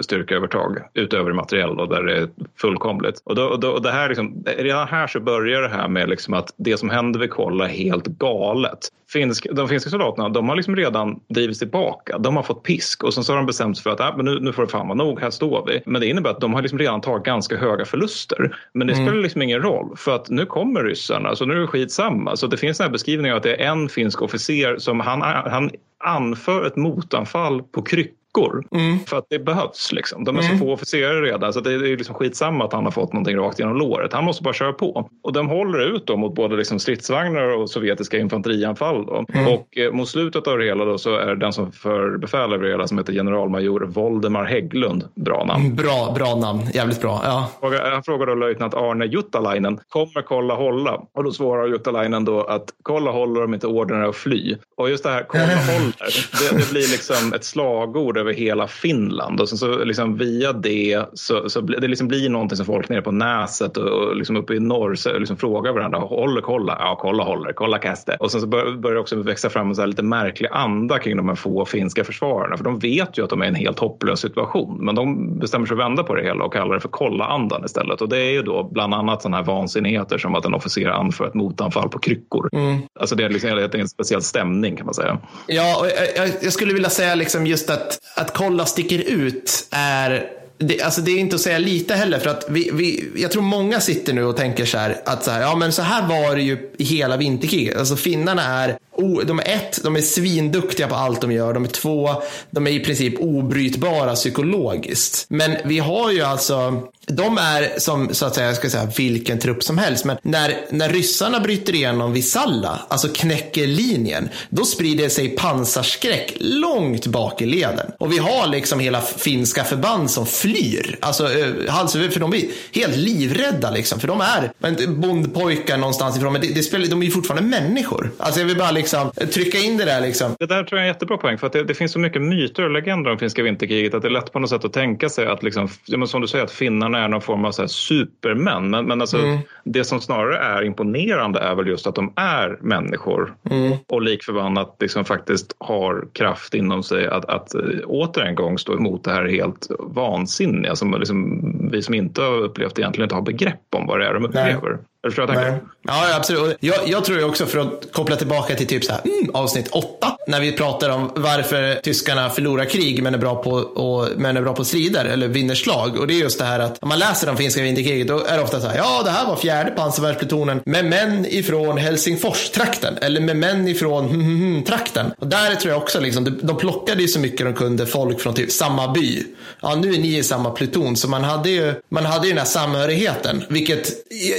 styrkeövertag utöver materiell då, där det är fullkomligt. Och, då, och, då, och det här liksom, redan här så börjar det här med liksom att det som händer vid Kolla är helt galet. Finsk, de finska soldaterna de har liksom redan drivits tillbaka. De har fått pisk och sen så har de bestämt sig för att äh, men nu, nu får det fan vara nog, här står vi. Men det innebär att de har liksom redan tagit ganska höga förluster. Men det mm. spelar liksom ingen roll för att nu kommer ryssarna så nu är det skitsamma. Så det finns en beskrivning av att det är en finsk officer som han, han anför ett motanfall på kryck veckor. Mm. För att det behövs. Liksom. De är mm. så få officerare redan så det är liksom skitsamma att han har fått någonting rakt genom låret. Han måste bara köra på. Och de håller ut då mot både liksom stridsvagnar och sovjetiska infanterianfall. Då. Mm. Och eh, mot slutet av det hela då så är det den som för befäl över det hela som heter generalmajor Voldemar Hägglund. Bra namn. Mm, bra, bra namn. Jävligt bra. Ja. Han frågar då löjtnant Arne Juttalainen. Kommer kolla hålla? Och då svarar Juttalainen då att kolla håller om inte ordern är att fly. Och just det här kolla håller. Det, det blir liksom ett slagord över hela Finland och sen så liksom via det så, så det liksom blir någonting som folk nere på Näset och, och liksom uppe i norr så liksom frågar varandra. Håller, kolla, ja kolla, håller, kolla kaste. Och sen så börjar det också växa fram en så lite märklig anda kring de här få finska försvararna för de vet ju att de är i en helt hopplös situation men de bestämmer sig att vända på det hela och kallar det för kolla-andan istället och det är ju då bland annat sådana här vansinnigheter som att en officer anför ett motanfall på kryckor. Mm. Alltså det är liksom en speciell stämning kan man säga. Ja, och jag, jag skulle vilja säga liksom just att, att kolla sticker ut är det, alltså det är inte att säga lite heller för att vi, vi, jag tror många sitter nu och tänker så här att så här, ja men så här var det ju i hela vinterkriget. Alltså finnarna är, oh, de är ett, de är svinduktiga på allt de gör. De är två, de är i princip obrytbara psykologiskt. Men vi har ju alltså de är som så att säga, jag ska säga vilken trupp som helst. Men när, när ryssarna bryter igenom vid Salla, alltså knäcker linjen, då sprider sig pansarskräck långt bak i leden. Och vi har liksom hela finska förband som flyr. Alltså eh, hals för de blir helt livrädda liksom. För de är bondpojkar någonstans ifrån. Men det, det spelar, de är ju fortfarande människor. Alltså jag vill bara liksom eh, trycka in det där liksom. Det där tror jag är en jättebra poäng. För att det, det finns så mycket myter och legender om finska vinterkriget. Att det är lätt på något sätt att tänka sig att liksom, som du säger, att finnarna är någon form av så supermän. Men, men alltså, mm. det som snarare är imponerande är väl just att de är människor mm. och likförbannat liksom faktiskt har kraft inom sig att, att äh, åter en gång stå emot det här helt vansinniga som liksom, vi som inte har upplevt egentligen inte har begrepp om vad det är de upplever. Nej. Du förstår jag tänker? Ja, absolut. Jag, jag tror också, för att koppla tillbaka till typ så här, mm, avsnitt åtta, när vi pratar om varför tyskarna förlorar krig men är bra på, och, men är bra på strider eller vinner slag. Och det är just det här att om man läser om finska vinterkriget, då är det ofta så här, ja, det här var fjärde pansarvärnsplutonen med män ifrån Helsingfors-trakten eller med män ifrån hm, hm, trakten. Och där tror jag också, liksom, de plockade ju så mycket de kunde folk från typ samma by. Ja, nu är ni i samma pluton, så man hade ju, man hade ju den här samhörigheten, vilket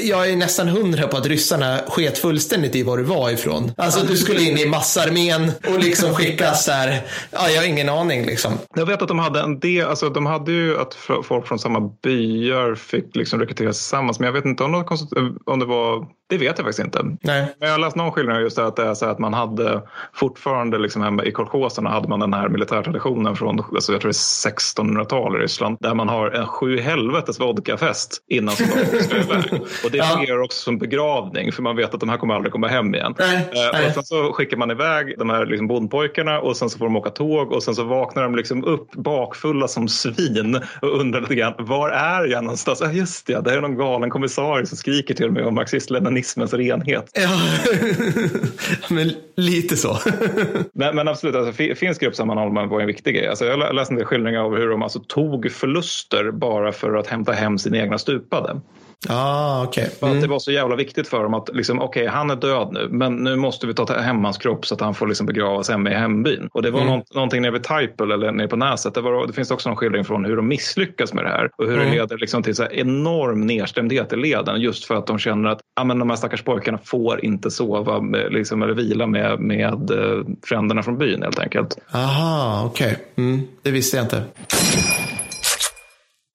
jag är nästan nästan hundra på att ryssarna sket fullständigt i var du var ifrån. Alltså du skulle in i massarmén och liksom skickas så här. Ja, jag har ingen aning liksom. Jag vet att de hade en del, alltså de hade ju att folk från samma byar fick liksom rekryteras tillsammans. Men jag vet inte om det, om det var det vet jag faktiskt inte. Nej. Men jag har läst någon skillnad just att det är så att man hade fortfarande liksom hemma i kolchoserna hade man den här militärtraditionen från alltså jag tror det är 1600-tal i Ryssland där man har en sju helvetes vodkafest innan soldaterna ska iväg. Och det fungerar också som begravning för man vet att de här kommer aldrig komma hem igen. Nej. Eh, och sen så skickar man iväg de här liksom bondpojkarna och sen så får de åka tåg och sen så vaknar de liksom upp bakfulla som svin och undrar lite grann var är jag någonstans? Ja, just det, det är någon galen kommissarie som skriker till mig om marxist kommunismens renhet. Ja, men lite så. men, men absolut, alltså, finsk gruppsammanhållning var en viktig grej. Alltså, jag läste en del skildringar av hur de alltså, tog förluster bara för att hämta hem sina egna stupade. Ah, okay. Mm. det var så jävla viktigt för dem att liksom, okay, han är död nu men nu måste vi ta hem hans kropp så att han får liksom begravas hemma i hembyn. Och det var mm. någonting nere vid Taipel eller nere på Näset. Det, var, det finns också någon skildring från hur de misslyckas med det här och hur mm. det leder liksom till så enorm nedstämdhet i leden just för att de känner att ja, men de här stackars pojkarna får inte sova med, liksom, eller vila med, med uh, fränderna från byn helt enkelt. Aha, okej. Okay. Mm, det visste jag inte.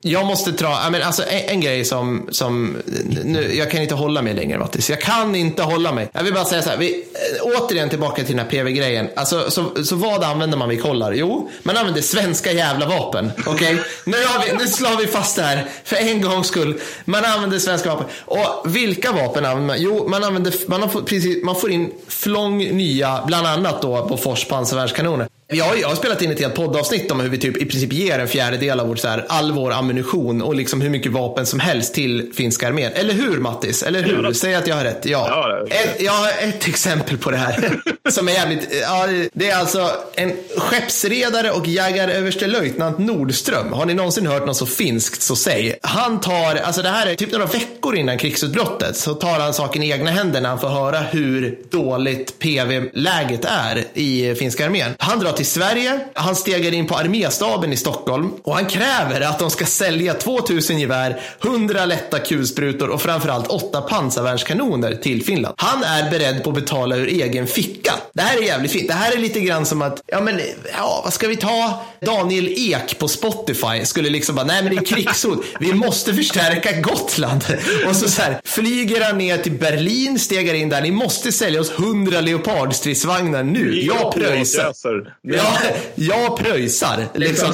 Jag måste dra, men alltså en, en, grej som, som nu, jag kan inte hålla mig längre Mattis. Jag kan inte hålla mig. Jag vill bara säga så här, vi, äh, återigen tillbaka till den här PV-grejen. Alltså, så, så vad använder man vid kollar? Jo, man använder svenska jävla vapen. Okej? Okay? nu, nu slår vi fast det här, för en gångs skull. Man använder svenska vapen. Och vilka vapen använder man? Jo, man, använder, man, har, precis, man får in flång nya, bland annat då på Fors pansarvärnskanoner. Jag har, jag har spelat in ett helt poddavsnitt om hur vi typ i princip ger en fjärdedel av vårt, så här, all vår ammunition och liksom hur mycket vapen som helst till finska armén. Eller hur Mattis? Eller hur? Ja, Säg att jag har rätt. Ja. ja ett, jag har ett exempel på det här. som är jävligt, ja, det är alltså en skeppsredare och jägaröverstelöjtnant Nordström. Har ni någonsin hört något så finskt så säg. Han tar, alltså det här är typ några veckor innan krigsutbrottet, så tar han saken i egna händer när han får höra hur dåligt PV-läget är i finska armén. Han drar till till Sverige. Han stegar in på arméstaben i Stockholm och han kräver att de ska sälja 2000 gevär, 100 lätta kulsprutor och framförallt 8 pansarvärnskanoner till Finland. Han är beredd på att betala ur egen ficka. Det här är jävligt fint. Det här är lite grann som att, ja men, ja, vad ska vi ta? Daniel Ek på Spotify skulle liksom bara, nej men det är krigshot. Vi måste förstärka Gotland. Och så, så här, flyger han ner till Berlin, stegar in där. Ni måste sälja oss 100 leopardstridsvagnar nu. Jag pröjsar. Ja, jag pröjsar. Liksom.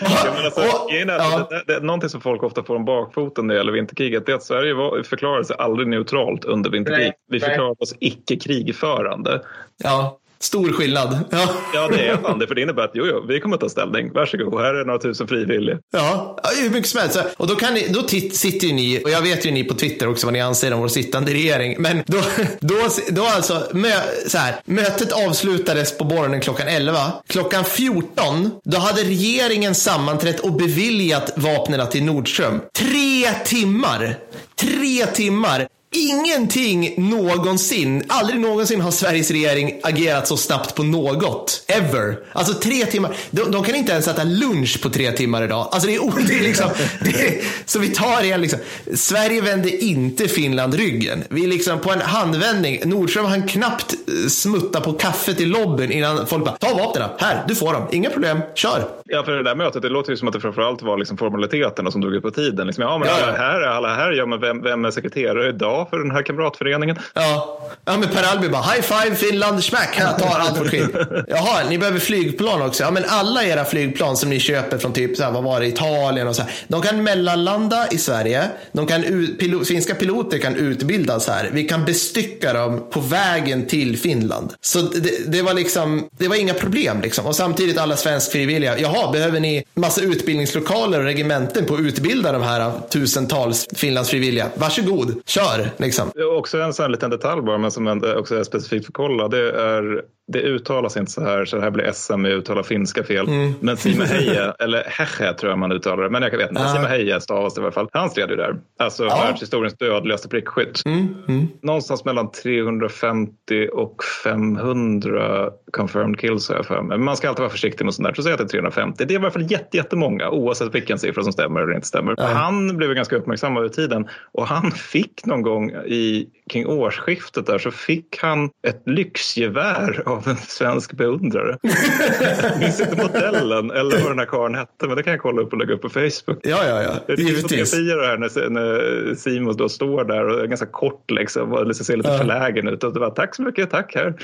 ja, alltså, och, ja. det, det, det, någonting som folk ofta får om bakfoten när det gäller vinterkriget är att Sverige var, förklarade sig aldrig neutralt under vinterkriget. Vi förklarade oss icke krigförande. Ja. Stor skillnad. Ja, ja det är fan det. För det innebär att jo, jo, vi kommer att ta ställning. Varsågod, här är några tusen frivilliga. Ja, hur mycket som helst. Och då, kan ni, då sitter ju ni, och jag vet ju ni på Twitter också vad ni anser om vår sittande regering. Men då, då, då alltså, mö, så här, mötet avslutades på morgonen klockan 11. Klockan 14, då hade regeringen sammanträtt och beviljat vapnen till Nordström. Tre timmar! Tre timmar Ingenting någonsin, aldrig någonsin har Sveriges regering agerat så snabbt på något. Ever. Alltså tre timmar. De, de kan inte ens äta lunch på tre timmar idag. Alltså det är, det är liksom, det är, så vi tar igen liksom. Sverige vände inte Finland ryggen. Vi liksom på en handvändning. Nordström han knappt eh, smutta på kaffet i lobbyn innan folk bara, ta vapnen, här, du får dem, inga problem, kör. Ja, för det där mötet, det låter ju som att det framförallt var liksom formaliteterna som drog ut på tiden. Liksom, ja, men ja. Alla här är alla här, ja, men vem, vem är sekreterare idag? För den här kamratföreningen. Ja, ja men Per Albin bara high five Finland, smack, här tar allt vårt skit. Jaha, ni behöver flygplan också. Ja, men alla era flygplan som ni köper från typ, så här, vad var det, Italien och så här. De kan mellanlanda i Sverige. De kan pilot, finska piloter kan utbildas här. Vi kan bestycka dem på vägen till Finland. Så det, det var liksom, det var inga problem liksom. Och samtidigt alla svensk frivilliga. Jaha, behöver ni massa utbildningslokaler och regementen på att utbilda de här tusentals Finlandsfrivilliga? Varsågod, kör. Liksom. Också en sån liten detalj bara, men som också är specifikt för kolla. Det, är, det uttalas inte så här, så det här blir SM med uttala finska fel. Mm. Men Sima Heje, eller Heche tror jag man uttalar det, men jag vet inte. Sima Heje stavas det i alla fall. Han stred ju där. Alltså ah. världshistoriens dödligaste prickskytt. Mm. Mm. Någonstans mellan 350 och 500 confirmed kills har jag för mig. Men man ska alltid vara försiktig med sånt där. Så säg att det är 350. Det är i alla fall jättemånga oavsett vilken siffra som stämmer eller inte stämmer. Ah. Han blev ganska uppmärksam över tiden och han fick någon gång i, kring årsskiftet där så fick han ett lyxgevär av en svensk beundrare. jag minns inte modellen eller vad den här karln hette men det kan jag kolla upp och lägga upp på Facebook. Ja, ja, ja. Det är fotografier här när, när Simon då står där och är ganska kort liksom och liksom ser lite ja. förlägen ut. Och det var tack så mycket, tack här.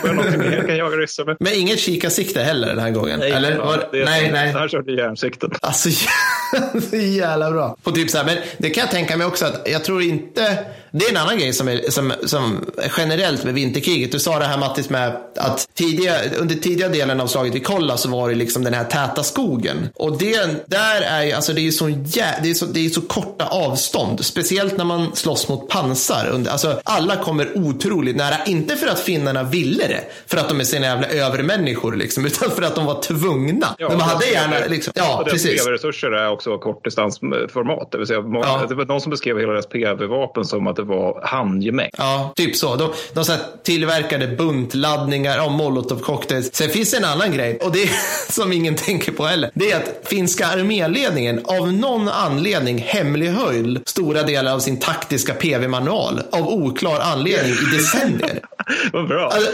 Får jag någonting mer kan jaga ryssar med. Men inget kikarsikte heller den här gången? Nej, eller? Ja, det nej, nej. Han körde järnsikten. Alltså så jävla bra. På typ så här, men det kan jag tänka mig också att jag tror inte det är en annan grej som är, som, som generellt med vinterkriget. Du sa det här Mattis med att tidiga, under tidiga delen av slaget vid Kolla så var det liksom den här täta skogen. Och det, där är alltså det är så, det är så, det är så korta avstånd. Speciellt när man slåss mot pansar. Under, alltså alla kommer otroligt nära. Inte för att finnarna ville det. För att de är sina jävla övermänniskor liksom. Utan för att de var tvungna. Ja, Men man hade gärna liksom, ja precis. PV-resurser är också kortdistansformat. Det vill säga, ja. det var någon som beskrev hela deras PV-vapen som att det var handgemäng. Ja, typ så. De, de så tillverkade buntladdningar av molotov cocktails. Sen finns det en annan grej och det är, som ingen tänker på heller. Det är att finska arméledningen av någon anledning hemlighöll stora delar av sin taktiska PV-manual av oklar anledning i decennier. Vad bra. Alltså,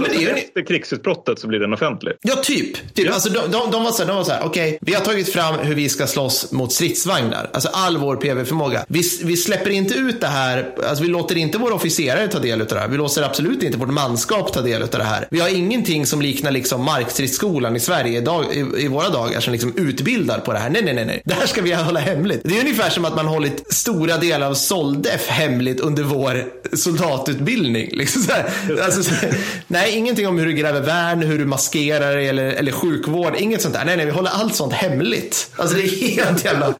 men det är efter krigsutbrottet så blir den offentlig? Ja, typ. typ. Ja. Alltså, de, de, de var så här, här okej, okay, vi har tagit fram hur vi ska slåss mot stridsvagnar. Alltså all vår PV-förmåga. Vi, vi släpper inte ut det här, alltså vi låter inte våra officerare ta del av det här. Vi låter absolut inte vårt manskap ta del av det här. Vi har ingenting som liknar liksom markstridsskolan i Sverige idag, i, i våra dagar som liksom utbildar på det här. Nej, nej, nej, nej. Det här ska vi hålla hemligt. Det är ungefär som att man hållit stora delar av Soldef hemligt under vår soldatutbildning. Liksom så här. Alltså, så här. Nej, ingenting om hur du gräver värn, hur du maskerar eller, eller sjukvård. Inget sånt där. Nej, nej, vi håller allt sånt hemligt. Alltså det är helt jävla...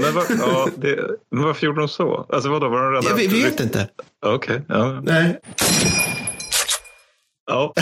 men, var, ja, det, men varför gjorde de så? Alltså vadå, var de rädda? Jag, vi vet inte. Okej, okay, ja. Nej. Ja,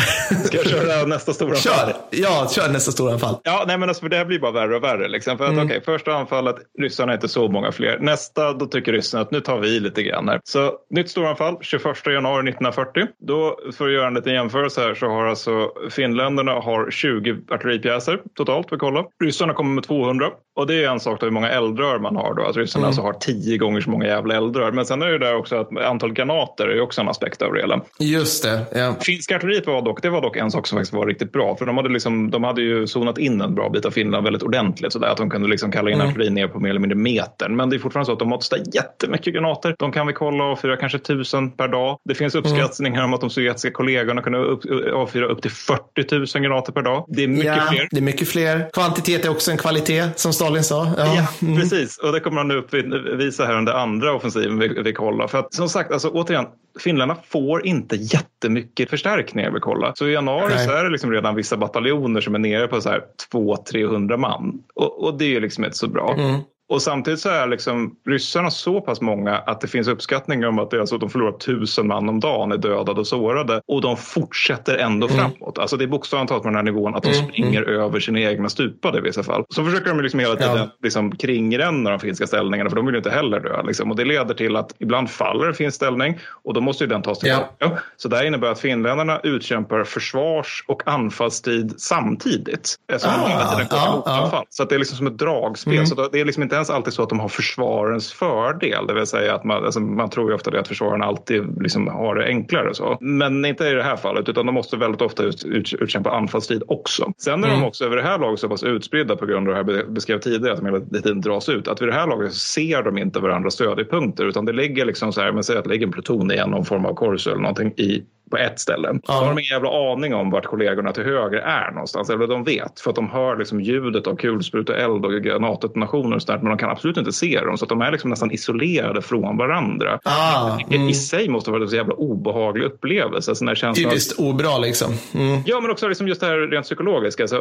ska jag köra nästa stora anfall? Kör! Ja, kör nästa stora anfall. Ja, nej, men alltså, för det här blir bara värre och värre. Liksom. För att, mm. okay, första anfallet, ryssarna är inte så många fler. Nästa, då tycker ryssarna att nu tar vi lite grann här. Så nytt storanfall, 21 januari 1940. Då, för att göra en liten jämförelse här, så har alltså finländarna har 20 artilleripjäser totalt, vi kollar. Ryssarna kommer med 200. Och det är en sak då hur många eldrör man har då. Att ryssarna mm. alltså har tio gånger så många jävla eldrör. Men sen är det där också att antal granater är också en aspekt av det hela. Just det, ja. Finska artilleri artilleriet var dock, det var dock en sak som faktiskt var riktigt bra. För de hade, liksom, de hade ju zonat in en bra bit av Finland väldigt ordentligt. Så där, att de kunde liksom kalla in mm. artilleri ner på mer eller mindre metern. Men det är fortfarande så att de måste ställa jättemycket granater. De kan vi kolla avfyra kanske tusen per dag. Det finns uppskattningar mm. om att de sovjetiska kollegorna kunde upp, avfyra upp till 40 000 granater per dag. Det är mycket ja, fler. Det är mycket fler. Kvantitet är också en kvalitet, som Stalin sa. Ja, ja mm. precis. Och det kommer han nu uppvisa här under andra offensiven vi, vi kollar. För att som sagt, alltså, återigen, finländarna får inte jättemycket förstärkningar vi kollar. Så i januari Nej. så är det liksom redan vissa bataljoner som är nere på så här 200-300 man. Och, och, det är liksom inte så bra. Mm. Och samtidigt så är liksom ryssarna så pass många att det finns uppskattningar om att det, alltså, de förlorar tusen man om dagen är dödade och sårade och de fortsätter ändå mm. framåt. Alltså det är bokstavligt talat på den här nivån att de mm. springer mm. över sina egna stupade i vissa fall. Så försöker de liksom hela tiden ja. liksom kringränna de finska ställningarna för de vill ju inte heller dö. Liksom. Och det leder till att ibland faller en finsk ställning och då måste ju den tas tillbaka. Ja. Så det innebär att finländarna utkämpar försvars och anfallstid samtidigt. Ah, hela tiden ah, ah. Så det är liksom som ett dragspel. Mm. Så det är liksom inte ens alltid så att de har försvarens fördel. Det vill säga att man, alltså man tror ju ofta det att försvaren alltid liksom har det enklare. Så. Men inte i det här fallet utan de måste väldigt ofta ut, ut, utkämpa anfallstid också. Sen är mm. de också över det här laget så pass utspridda på grund av det här beskrev tidigare att de hela tiden dras ut. Att vid det här laget ser de inte varandras stödjepunkter utan det ligger liksom så här, men säg att det ligger en pluton i någon form av korso eller någonting i på ett ställe. Ja. Så har de ingen jävla aning om vart kollegorna till höger är någonstans. Eller de vet för att de hör liksom ljudet av kulspruteeld och granatdetonationer och sådär. Men de kan absolut inte se dem. Så att de är liksom nästan isolerade från varandra. Ah, mm. I sig måste det vara en så jävla obehaglig upplevelse. Alltså när Typiskt att... obra liksom. Mm. Ja men också liksom just det här rent psykologiska. Alltså,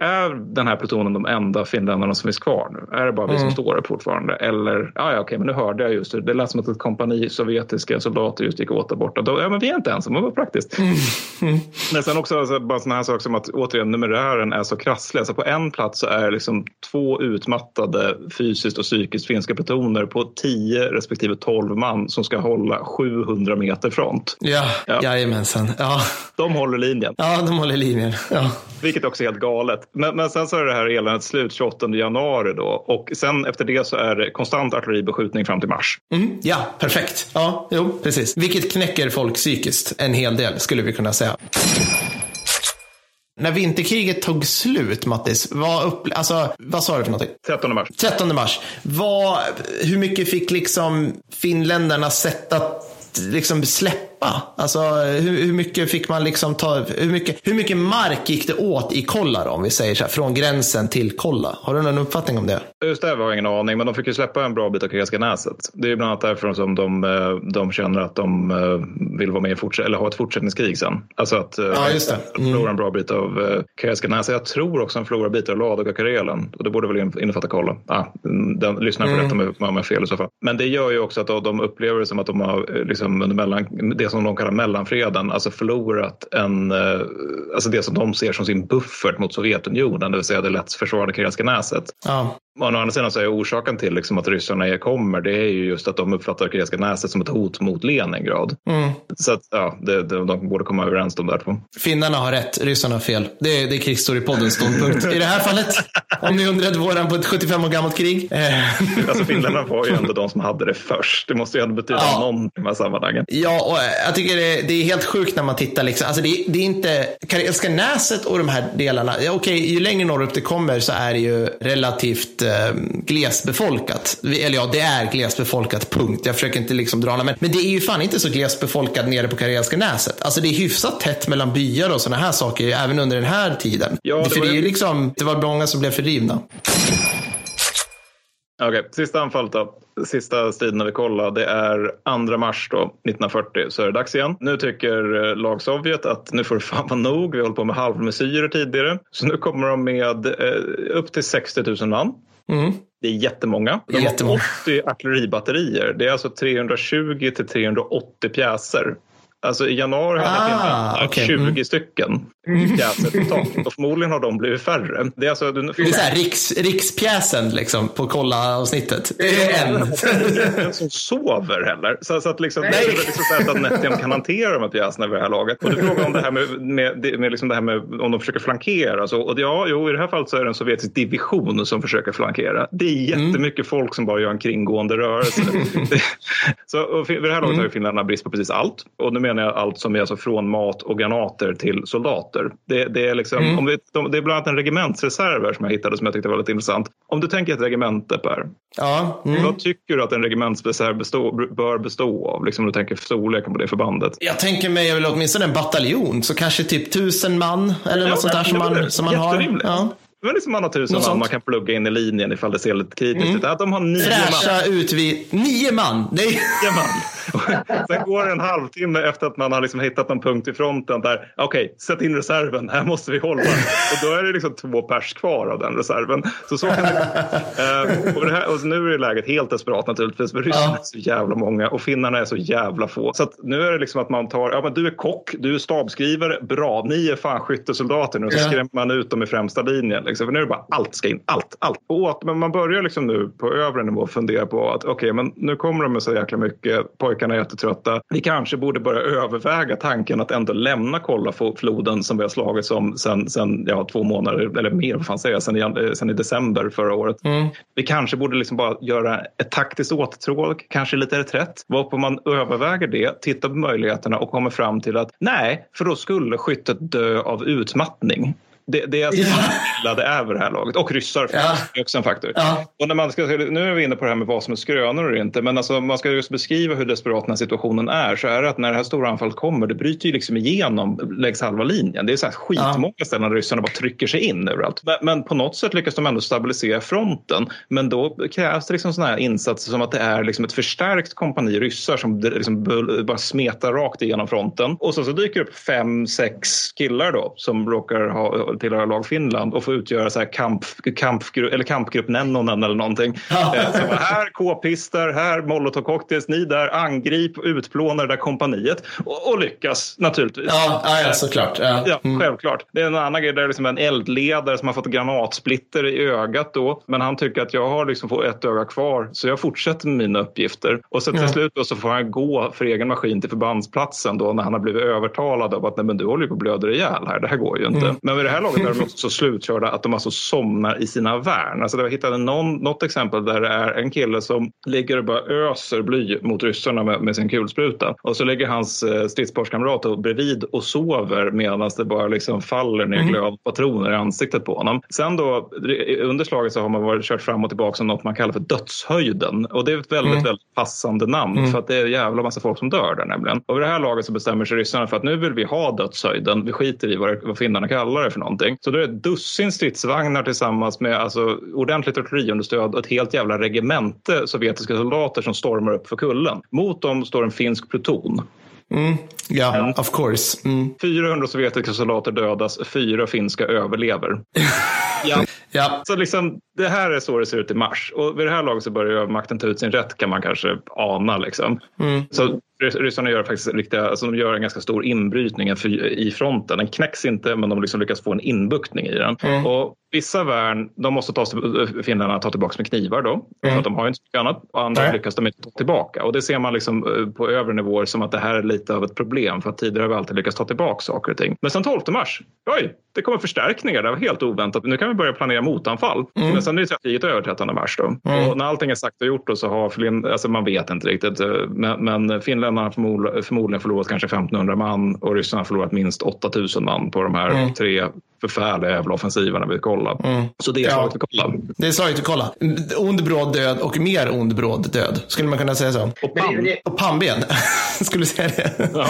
är den här plutonen de enda finländarna som finns kvar nu? Är det bara vi som mm. står där fortfarande? Eller, ja, ja okej men nu hörde jag just det. Det lät som att ett kompani sovjetiska soldater just gick åt där borta. Då, ja men vi är inte ensamma var praktiskt. Mm. Mm. Men sen också alltså, bara sådana här saker som att återigen numerären är så krasslig. Alltså på en plats så är liksom två utmattade fysiskt och psykiskt finska plutoner på 10 respektive 12 man som ska hålla 700 meter front. Ja, ja. jajamensan. Ja. De håller linjen. Ja, de håller linjen. Ja. Vilket också är helt galet. Men, men sen så är det här eländet slut 28 januari då och sen efter det så är det konstant artilleribeskjutning fram till mars. Mm. Ja, perfekt. Ja, jo, precis. Vilket knäcker folk psykiskt en hel del skulle vi kunna säga. När vinterkriget tog slut, Mattis, vad, upp, alltså, vad sa du för någonting? 13 mars. 13 mars. Vad, hur mycket fick liksom finländarna sätta, liksom släppa släppa? Alltså hur, hur, mycket fick man liksom ta, hur mycket, hur mycket mark gick det åt i Kolla då, om vi säger så här, från gränsen till Kolla? Har du någon uppfattning om det? Just det har jag ingen aning, men de fick ju släppa en bra bit av Karelska näset. Det är bland annat därför som de, eh, de känner att de eh, vill vara med i eller ha ett fortsättningskrig sen. Alltså att eh, ja, just det. Mm. förlora en bra bit av Karelska näset. Jag tror också en förlorar bit av Ladoga Karelen och det borde väl innefatta Kolla. Ah, den, lyssnar på mm. detta om jag har fel i så fall. Men det gör ju också att de upplever det som att de har liksom mellan, det som de kallar mellanfreden, alltså förlorat en, eh, alltså det som de ser som sin buffert mot Sovjetunionen, det vill säga det lätt försvarade Karelska näset. Ja å andra sidan så är orsaken till liksom att ryssarna kommer, det är ju just att de uppfattar Karelska näset som ett hot mot Leningrad. Mm. Så att, ja, det, det, de borde komma överens de där två. Finnarna har rätt, ryssarna har fel. Det är, det är krigsstorypoddens ståndpunkt i det här fallet. Om ni undrade våran på ett 75 år gammalt krig. alltså finnarna var ju ändå de som hade det först. Det måste ju ändå betyda ja. någonting i de här sammanhangen. Ja, och jag tycker det, det är helt sjukt när man tittar. Liksom. Alltså det, det är inte Karelska näset och de här delarna. Ja, okej, ju längre norrut det kommer så är det ju relativt eh, glesbefolkat. Eller ja, det är glesbefolkat, punkt. Jag försöker inte liksom dra men, men det är ju fan inte så glesbefolkat nere på Karelska näset. Alltså det är hyfsat tätt mellan byar och sådana här saker, även under den här tiden. Ja, det, för det är ju liksom, det var många som blev fördrivna. Okej, okay, sista anfallet då. Sista striden vi kollar, det är 2 mars då, 1940, så är det dags igen. Nu tycker eh, lag Sovjet att nu får det fan vara nog. Vi har hållit på med halvmesyrer tidigare. Så nu kommer de med eh, upp till 60 000 man. Mm. Det är jättemånga. De har 80 artilleribatterier. Det är alltså 320 till 380 pjäser. Alltså i januari hade ah, okay. 20 mm. stycken pjäser totalt. Och förmodligen har de blivit färre. Det är, alltså, du, det är så här, riks, rikspjäsen liksom, på kolla-avsnittet. En. ingen som sover heller. Så, så att liksom, det är liksom så att Nettium kan hantera de här pjäserna vid det här laget. Och du frågar om det här med, med, med, liksom det här med om de försöker flankera. Så, och ja, jo, i det här fallet så är det en sovjetisk division som försöker flankera. Det är mm. jättemycket mm. folk som bara gör en kringgående rörelse. så, och vid det här laget mm. har ju finnarna brist på precis allt. Och nu menar menar jag allt som är alltså från mat och granater till soldater. Det, det är, liksom, Mm. om vi, de, det är bland annat en regementsreserv här som jag hittade som jag tyckte var väldigt intressant. Om du tänker ett regemente Per, Ja, mm. vad tycker du att en regementsreserv bestå, bör bestå av? Liksom om du tänker storleken på det förbandet. Jag tänker mig eller åtminstone en bataljon, så kanske typ tusen man eller något sånt där som man, som man har. Ja. Är liksom man har tusen Något man sånt. man kan plugga in i linjen ifall det ser lite kritiskt Mm. ut. De har nio man. Fräscha ut vid nio man. Det är... Nio man. Sen går det en halvtimme efter att man har liksom hittat en punkt i fronten där okej, sätt in reserven, här måste vi hålla. Och då är det liksom två pers kvar av den reserven. Så så kan det uh, och, det här, och nu är läget helt desperat naturligtvis för ryssarna Ja. är så jävla många och finnarna är så jävla få. Så nu är det liksom att man tar, ja men du är kock, du är stabskrivare, bra, ni är fan skyttesoldater nu. Så Ja. skrämmer man ut dem i främsta linjen. Liksom. För nu är det bara allt ska in, allt, allt. Och men man börjar liksom nu på övre nivå fundera på att okej, men nu kommer de med så jäkla mycket, pojkarna är jättetrötta. Vi kanske borde börja överväga tanken att ändå lämna Kollafloden som vi har slagits om sen, sen ja, två månader, eller mer, vad fan säger jag, sen i, sen i december förra året. Mm. Vi kanske borde liksom bara göra ett taktiskt återtåg, kanske lite reträtt. Varpå man överväger det, tittar på möjligheterna och kommer fram till att nej, för då skulle skyttet dö av utmattning. Det, det är alltså Ja. är vid det här laget. Och ryssar Ja. är också en faktor. Ja. Och när man ska, nu är vi inne på det här med vad som är skrönor och inte. Men alltså, man ska just beskriva hur desperat den här situationen är så är det att när det här stora anfallet kommer det bryter ju liksom igenom längs halva linjen. Det är så här skitmånga ställen där ryssarna bara trycker sig in överallt. Men, men på något sätt lyckas de ändå stabilisera fronten. Men då krävs det liksom sådana här insatser som att det är liksom ett förstärkt kompani ryssar som liksom bara smetar rakt igenom fronten. Och så, så dyker det upp fem, sex killar då som råkar ha, tillhöra lag Finland och får utgöra så här kamp, kampgrupp, eller kampgrupp Nennonen eller någonting. Eh, Så här k-pistar, här molotov cocktails, ni där angrip och utplånar det där kompaniet och, och lyckas naturligtvis. Ja, ja, såklart. Ja, Mm. självklart. Det är en annan grej där det är liksom en eldledare som har fått granatsplitter i ögat då. Men han tycker att jag har liksom fått ett öga kvar så jag fortsätter med mina uppgifter. Och så till Ja. slut då så får han gå för egen maskin till förbandsplatsen då när han har blivit övertalad av att Nej, men du håller ju på att blöda ihjäl här. Det här går ju inte. Mm. Men vid det här laget är de så slutkörda att de alltså somnar i sina värn. Alltså jag hittade någon, något exempel där det är en kille som ligger och bara öser bly mot ryssarna med, med sin kulspruta. Och så ligger hans eh, stridsparskamrat bredvid och sover medan det bara liksom faller ner Mm. glöd patroner i ansiktet på honom. Sen då under slaget så har man varit kört fram och tillbaka som något man kallar för dödshöjden. Och det är ett väldigt, Mm. väldigt passande namn Mm. för att det är jävla massa folk som dör där nämligen. Och vid det här laget så bestämmer sig ryssarna för att nu vill vi ha dödshöjden. Vi skiter i vad, vad finnarna kallar det för någonting. Så då är det ett dussin stridsvagnar tillsammans med alltså, ordentligt artilleriunderstöd och ett helt jävla regemente sovjetiska soldater som stormar upp för kullen. Mot dem står en finsk pluton. Mm. Ja, of course. Mm. 400 sovjetiska soldater dödas, fyra finska överlever. Ja, Ja. så liksom, det här är så det ser ut i mars. Och vid det här laget så börjar makten ta ut sin rätt kan man kanske ana. Liksom. Mm. Så rys- ryssarna gör faktiskt riktiga, alltså de gör en ganska stor inbrytning i fronten. Den knäcks inte men de liksom lyckas få en inbuktning i den. Mm. Och vissa värn de måste ta, finnarna ta tillbaka med knivar då. För Mm. att de har ju inte så mycket annat. Och andra Nej. lyckas de inte ta tillbaka. Och det ser man liksom eh, på övre nivåer som att det här är lite av ett problem. För att tidigare har vi alltid lyckats ta tillbaka saker och ting. Men sen 12 mars, oj, det kommer förstärkningar. Det var helt oväntat. Nu kan vi börja planera motanfall. Mm. Sen är det kriget över 13 mars då. Mm. Och när allting är sagt och gjort då så har Flin, alltså man vet inte riktigt. Men, men finländarna förmodligen förlorat kanske 1500 man och ryssarna har förlorat minst 8000 man på de här Mm. tre förfärliga jävla offensiverna vi kollar. Mm. Så det är Ja. slaget vi kollar. Det är slaget att kolla. Ond bråd död och mer ond bråd död. Skulle man kunna säga så? Och pam, Och pannben. Skulle du säga det? Ja.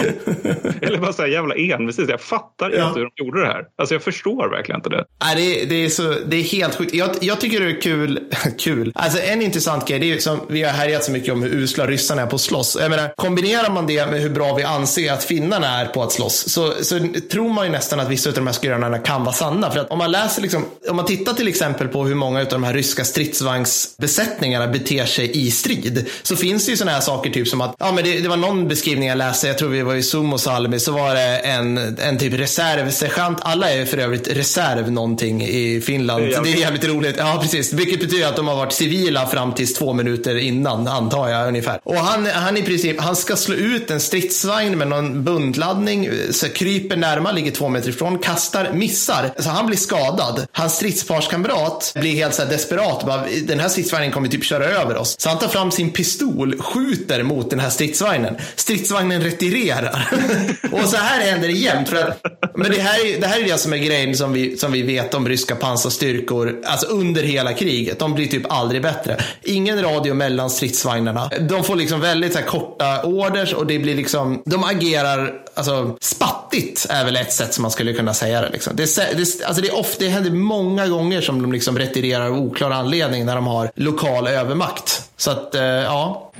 Eller bara säga jävla envishet. Jag fattar Ja. inte hur de gjorde det här. Alltså jag förstår verkligen inte det. Nej, det, är, det, är så, det är helt sjukt. Jag, jag tycker det är kul. kul. Alltså en intressant grej, det är som vi har härjat så mycket om hur usla ryssarna är på att slåss. Jag menar, kombinerar man det med hur bra vi anser att finnarna är på att slåss så, så tror man ju nästan att vissa av de här skrönorna kan vara sanna. För att om man läser liksom, om man tittar till exempel på hur många av de här ryska stridsvagnsbesättningarna beter sig i strid så finns det ju sådana här saker typ som att, ja men det, det var någon beskrivning jag läste, jag tror vi var i Suomussalmi, så var det en, en typ reservsergeant, alla är för övrigt reserv någonting i Finland. Det är Det är jävligt- jävligt roligt. Ja, precis. Vilket betyder att de har varit civila fram tills två minuter innan, antar jag ungefär. Och han, han i princip, han ska slå ut en stridsvagn med någon bundladdning, så kryper närmare, ligger två meter ifrån, kastar, missar missar, så han blir skadad. Hans stridsparskamrat blir helt så här desperat. Bara, den här stridsvagnen kommer typ köra över oss. Så han tar fram sin pistol, skjuter mot den här stridsvagnen. Stridsvagnen retirerar. och så här händer det jämt. För att, men det här, är, det här är det som är grejen som vi, som vi vet om ryska pansarstyrkor alltså under hela kriget. De blir typ aldrig bättre. Ingen radio mellan stridsvagnarna. De får liksom väldigt så här, korta orders och det blir liksom, de agerar alltså, spattigt är väl ett sätt som man skulle kunna säga det. Liksom. Det, det, alltså det, är ofta, det händer många gånger som de liksom retirerar av oklar anledning när de har lokal övermakt. Så att, eh, ja.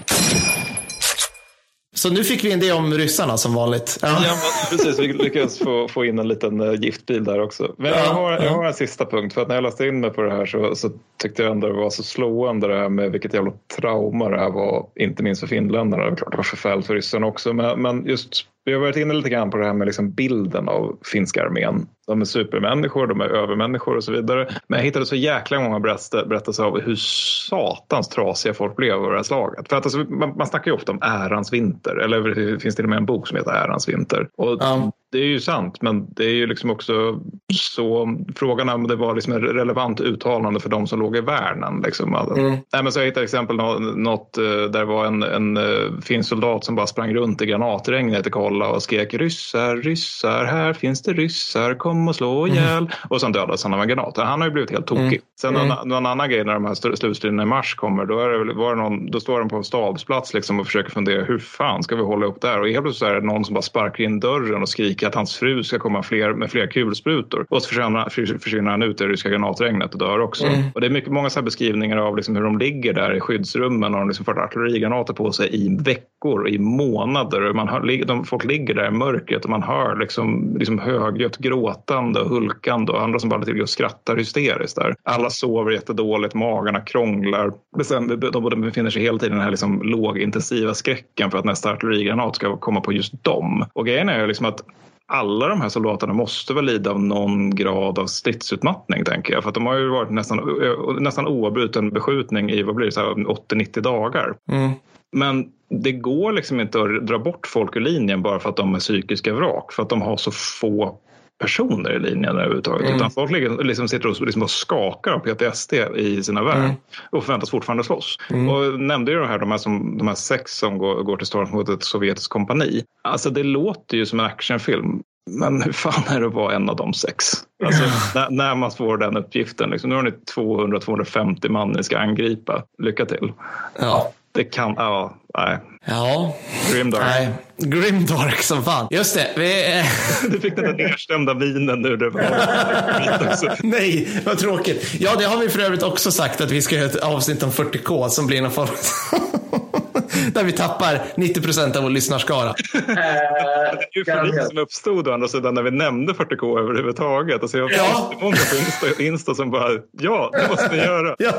Så nu fick vi en det om ryssarna som vanligt. Ja, ja precis. Vi lyckades få, få in en liten uh, giftbil där också. Men jag, har, jag har en sista punkt. För att när jag läste in mig på det här så, så tyckte jag ändå det var så slående det här med vilket jävla trauma det här var. Inte minst för finländarna. Det var klart det var förfärligt för ryssarna också. Men, men just vi har varit inne lite grann på det här med liksom bilden av finska armén. De är supermänniskor, de är övermänniskor och så vidare. Men jag hittade så jäkla många berättelser av hur satans trasiga folk blev av det här slaget. För att alltså, man, man snackar ju ofta om ärans vinter, eller det finns till och med en bok som heter Ärans vinter. Och um. Det är ju sant, men det är ju liksom också så frågan är om det var liksom ett relevant uttalande för de som låg i värnen. Liksom. Mm. Nej, men så jag hittade exempel något eh, där det var en, en eh, finsk soldat som bara sprang runt i granatregnet i kolla och skrek ryssar, ryssar, här finns det ryssar, kom och slå mm. ihjäl. Mm. Och sen dödades han av en granat. Han har ju blivit helt tokig. Mm. Sen mm. Någon, någon, annan grej när de här slutstriderna i mars kommer, då, är det, var det någon, då står de på en stabsplats liksom och försöker fundera hur fan ska vi hålla upp där? Och helt plötsligt är det någon som bara sparkar in dörren och skriker att hans fru ska komma fler, med fler kulsprutor. Och så försvinner, försvinner han ut i det ryska granatregnet och dör också. Mm. Och det är mycket, många så beskrivningar av liksom hur de ligger där i skyddsrummen och de liksom fått artillerigranater på sig i veckor, i månader. Man hör, de, folk ligger där i mörkret och man hör liksom, liksom högljutt gråtande och hulkande och andra som bara ligger och skrattar hysteriskt där. Alla sover jättedåligt, magarna krånglar. De befinner sig hela tiden i den här liksom lågintensiva skräcken för att nästa artillerigranat ska komma på just dem. Och grejen är ju liksom att alla de här soldaterna måste väl lida av någon grad av stridsutmattning tänker jag. För att de har ju varit nästan, nästan oavbruten beskjutning i vad blir det, 80-90 dagar. Mm. Men det går liksom inte att dra bort folk ur linjen bara för att de är psykiska vrak. För att de har så få personer i linjen överhuvudtaget. Mm. Utan folk liksom sitter och, liksom och skakar av PTSD i sina värld mm. och förväntas fortfarande slåss. Mm. Och nämnde ju de här, de här, som, de här sex som går, går till storm mot ett sovjetiskt kompani. Alltså det låter ju som en actionfilm. Men hur fan är det att vara en av de sex? Alltså, när, när, man får den uppgiften. Liksom, nu har ni 200-250 man ni ska angripa. Lycka till. Ja. Det kan, ja, nej. Ja. Grimdark. Nej. Grimdark som fan. Just det. Vi... du fick den där nedstämda vinen nu. Det var nej, vad tråkigt. Ja, det har vi för övrigt också sagt att vi ska göra ett avsnitt om 40K som blir någon form där vi tappar 90 procent av vår lyssnarskara. det är eufori som uppstod å andra sidan när vi nämnde 40K överhuvudtaget. Alltså jag ja. många på Insta, Insta som bara, ja, det måste ni göra. ja.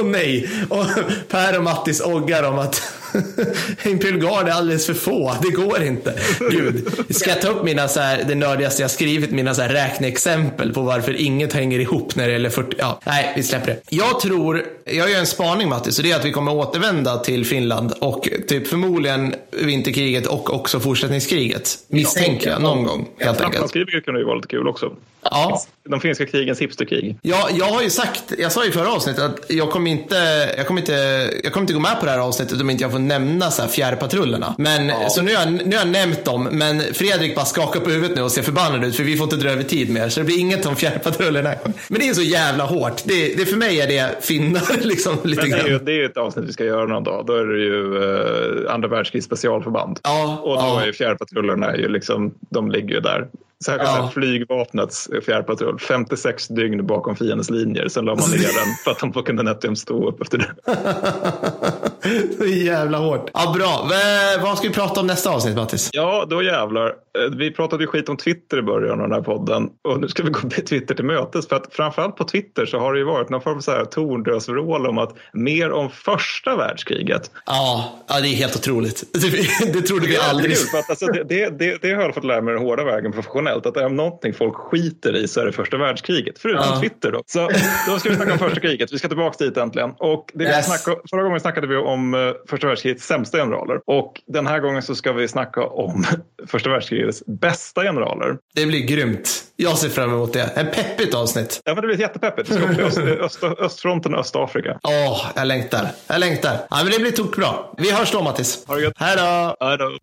Och nej. Och Per och Mattis oggar om att Imperial Guard är alldeles för få. Det går inte. Gud. Ska jag ta upp mina så här, det nördigaste jag skrivit, mina så här räkneexempel på varför inget hänger ihop när det gäller 40. Ja, nej, vi släpper det. Jag tror, jag gör en spaning Mattis, och det är att vi kommer återvända till Finland och typ förmodligen vinterkriget och också fortsättningskriget. Misstänker jag någon gång helt enkelt. Finlandskriget kan ju vara lite kul också. Ja. De finska krigens hipsterkrig. Ja, jag har ju sagt, jag sa i förra avsnittet att jag kommer inte, jag kommer inte, jag kommer inte gå med på det här avsnittet om inte jag får nämna så här fjärrpatrullerna. Men, ja. så nu har, jag, nu har jag nämnt dem, men Fredrik bara skakar på huvudet nu och ser förbannad ut för vi får inte dra över tid mer. Så det blir inget om fjärrpatrullerna. Men det är så jävla hårt. Det, det för mig är det finnar liksom lite men det är, ju, det är ju ett avsnitt vi ska göra någon dag. Då är det ju uh, andra världskrigs specialförband. Ja, och då ja. är fjärrpatrullerna ju liksom, de ligger ju där Särskilt ja. flygvapnets fjärrpatrull. 56 dygn bakom fiendens linjer. Sen la man ner den för att de kunde nätt stå upp efter det. är jävla hårt. Ja, bra. Vad ska vi prata om nästa avsnitt Mattis? Ja, då jävlar. Eh, vi pratade ju skit om Twitter i början av den här podden. Och nu ska vi gå Twitter till mötes. För att framförallt på Twitter så har det ju varit någon form av tondösvrål om att mer om första världskriget. Ja, ja det är helt otroligt. Det, det trodde vi aldrig. Det, att, alltså, det, det, det, det har jag fått lära mig den hårda vägen professionellt att om någonting folk skiter i så är det första världskriget. Förutom ja. Twitter då. Så då ska vi snacka om första kriget. Vi ska tillbaka dit äntligen. Och det yes. snacka, förra gången snackade vi om, om eh, första världskrigets sämsta generaler. Och den här gången så ska vi snacka om första världskrigets bästa generaler. Det blir grymt. Jag ser fram emot det. En peppigt avsnitt. Ja, men det blir jättepeppigt. Vi ska öst, öst, östfronten och Östafrika. Åh, oh, jag längtar. Jag längtar. Ja, men det blir tokbra. Vi hörs då, Mattis. Ha det gött. Hej då. Hej då.